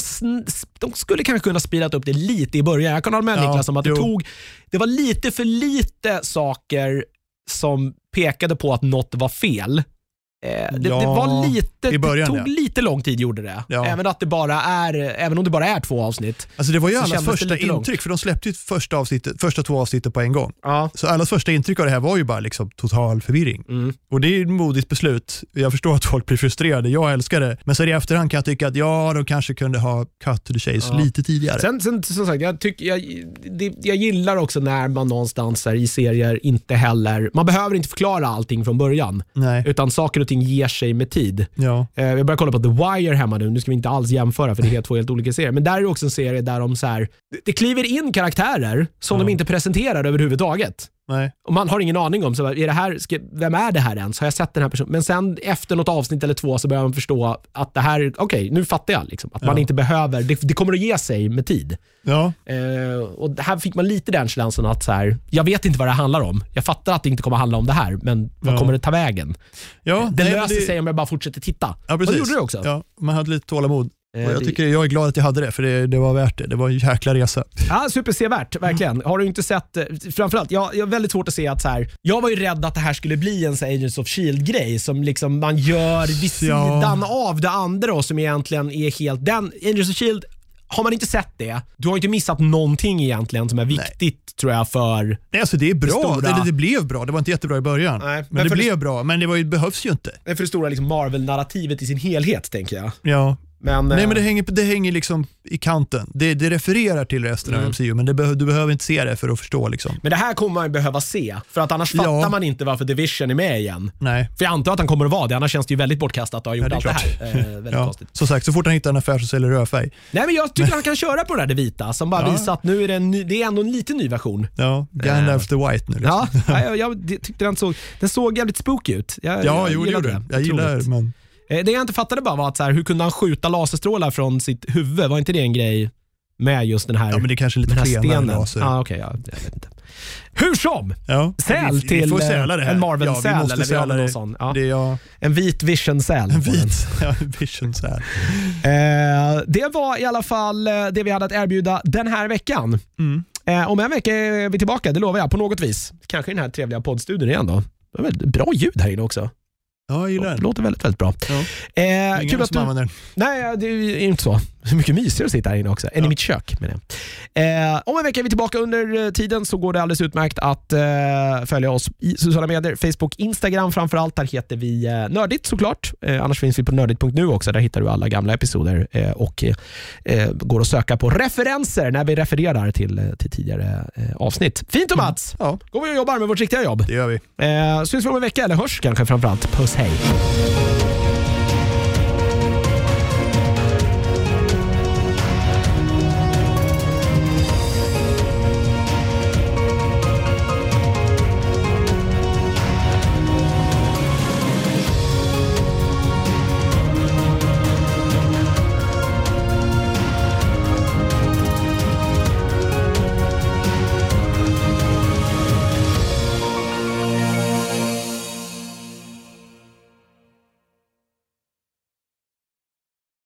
de skulle kanske kunna speedat upp det lite i början. Jag kan hålla med ja, Niklas om att det, tog, det var lite för lite saker som pekade på att något var fel. Eh, det, ja, det, var lite, början, det tog ja. lite lång tid gjorde det. Ja. Även, att det bara är, även om det bara är två avsnitt. Alltså det var ju allas första intryck, långt. för de släppte ju första, avsnittet, första två avsnitten på en gång. Så allas första intryck av det här var ju bara liksom total förvirring. Mm. Och det är ett modigt beslut. Jag förstår att folk blir frustrerade, jag älskar det. Men så i efterhand kan jag tycka att ja, de kanske kunde ha cut to the chase lite tidigare. Sen, sen som sagt, jag, tyck, jag, det, jag gillar också när man någonstans här, i serier inte heller, man behöver inte förklara allting från början. Nej. Utan saker och ting ger sig med tid. Ja. Eh, jag börjar kolla på The Wire hemma nu. Nu ska vi inte alls jämföra för det är två helt olika serier. Men där är det också en serie där de så här, det kliver in karaktärer som ja. de inte presenterar överhuvudtaget. Nej. Och man har ingen aning om, så är det här, ska, vem är det här ens? Har jag sett den här personen? Men sen efter något avsnitt eller två så börjar man förstå att det här, okej, okay, nu fattar jag. Liksom, att ja. man inte behöver, det, det, kommer att ge sig med tid. Ja. Eh, och Här fick man lite den känslan att så här, jag vet inte vad det handlar om. Jag fattar att det inte kommer att handla om det här, men vad ja. kommer det ta vägen? Ja, det löser det... sig om jag bara fortsätter titta. Ja, precis. Och det gjorde det också. Ja, man hade lite tålamod. Och jag, eh, tycker, jag är glad att jag hade det, för det, det var värt det. Det var en jäkla resa. Ja, supersevärt, verkligen. Har du inte sett, eh, framförallt, jag, jag har väldigt svårt att se att så här, jag var ju rädd att det här skulle bli en så Agents of Shield-grej som liksom man gör vid sidan ja. av det andra och som egentligen är helt, den, Agents of Shield har man inte sett det, du har inte missat någonting egentligen som är viktigt Nej. tror jag för Nej, alltså det är bra. Det, det, det, blev bra. Det var inte jättebra i början. Nej, men, men det blev bra. Men det var ju, behövs ju inte. för det stora liksom Marvel-narrativet i sin helhet, tänker jag. Ja, men, Nej, men det eh, hänger, det hänger liksom i kanten. Det, det refererar till resten mm. av MCU, men be, du behöver inte se det för att förstå. Liksom. Men det här kommer man behöva se, för att annars ja. fattar man inte varför Division är med igen. Nej. För jag antar att han kommer att vara det, annars känns det ju väldigt bortkastat att ha gjort ja, det allt det här. Eh, väldigt ja. konstigt. Som sagt, så fort han hittar en affär som säljer rödfärg. Nej, men jag tycker han kan köra på det där det vita, som bara ja. visar att nu är det, en ny, det är ändå en lite ny version. Ja, Gandalf uh. the White nu. Liksom. Ja, jag, jag, tyckte den såg, den såg jävligt spooky ut. Jag, ja, jag, jo, det gjorde den. Jag gillar det, men... Eh, det jag inte fattade bara var att så här, hur kunde han skjuta laserstrålar från sitt huvud? Var inte det en grej med just den här Ja, men det är kanske lite klenare laser. Ah, okay, ja, jag vet inte. Hur som, ja, säl vi, till vi eh, en Marvel-säl. Ja, eller har någon sån. Ja. Det, ja. En vit vision-säl. En vit ja, vision-säl. eh, det var i alla fall eh, det vi hade att erbjuda den här veckan. Mm. Eh, om en vecka är vi tillbaka, det lovar jag, på något vis. Kanske i den här trevliga poddstudion igen då. Det var bra ljud här inne också. Ja, jag gillar den. Låter väldigt, väldigt bra. Ja. Eh, kul att du... använder den. Nej, det är inte så. Så mycket mysigare att sitta här inne också, än ja. i mitt kök. Menar jag. Eh, om en vecka är vi tillbaka. Under eh, tiden så går det alldeles utmärkt att eh, följa oss i sociala medier. Facebook, Instagram framförallt. Där heter vi eh, Nördigt såklart. Eh, annars finns vi på nördigt.nu också. Där hittar du alla gamla episoder eh, och eh, går att söka på referenser när vi refererar till, till tidigare avsnitt. Fint och Mats! Mm. Ja. går vi och jobbar med vårt riktiga jobb. Det gör vi. Eh, syns vi om en vecka, eller hörs kanske framförallt. Puss hej!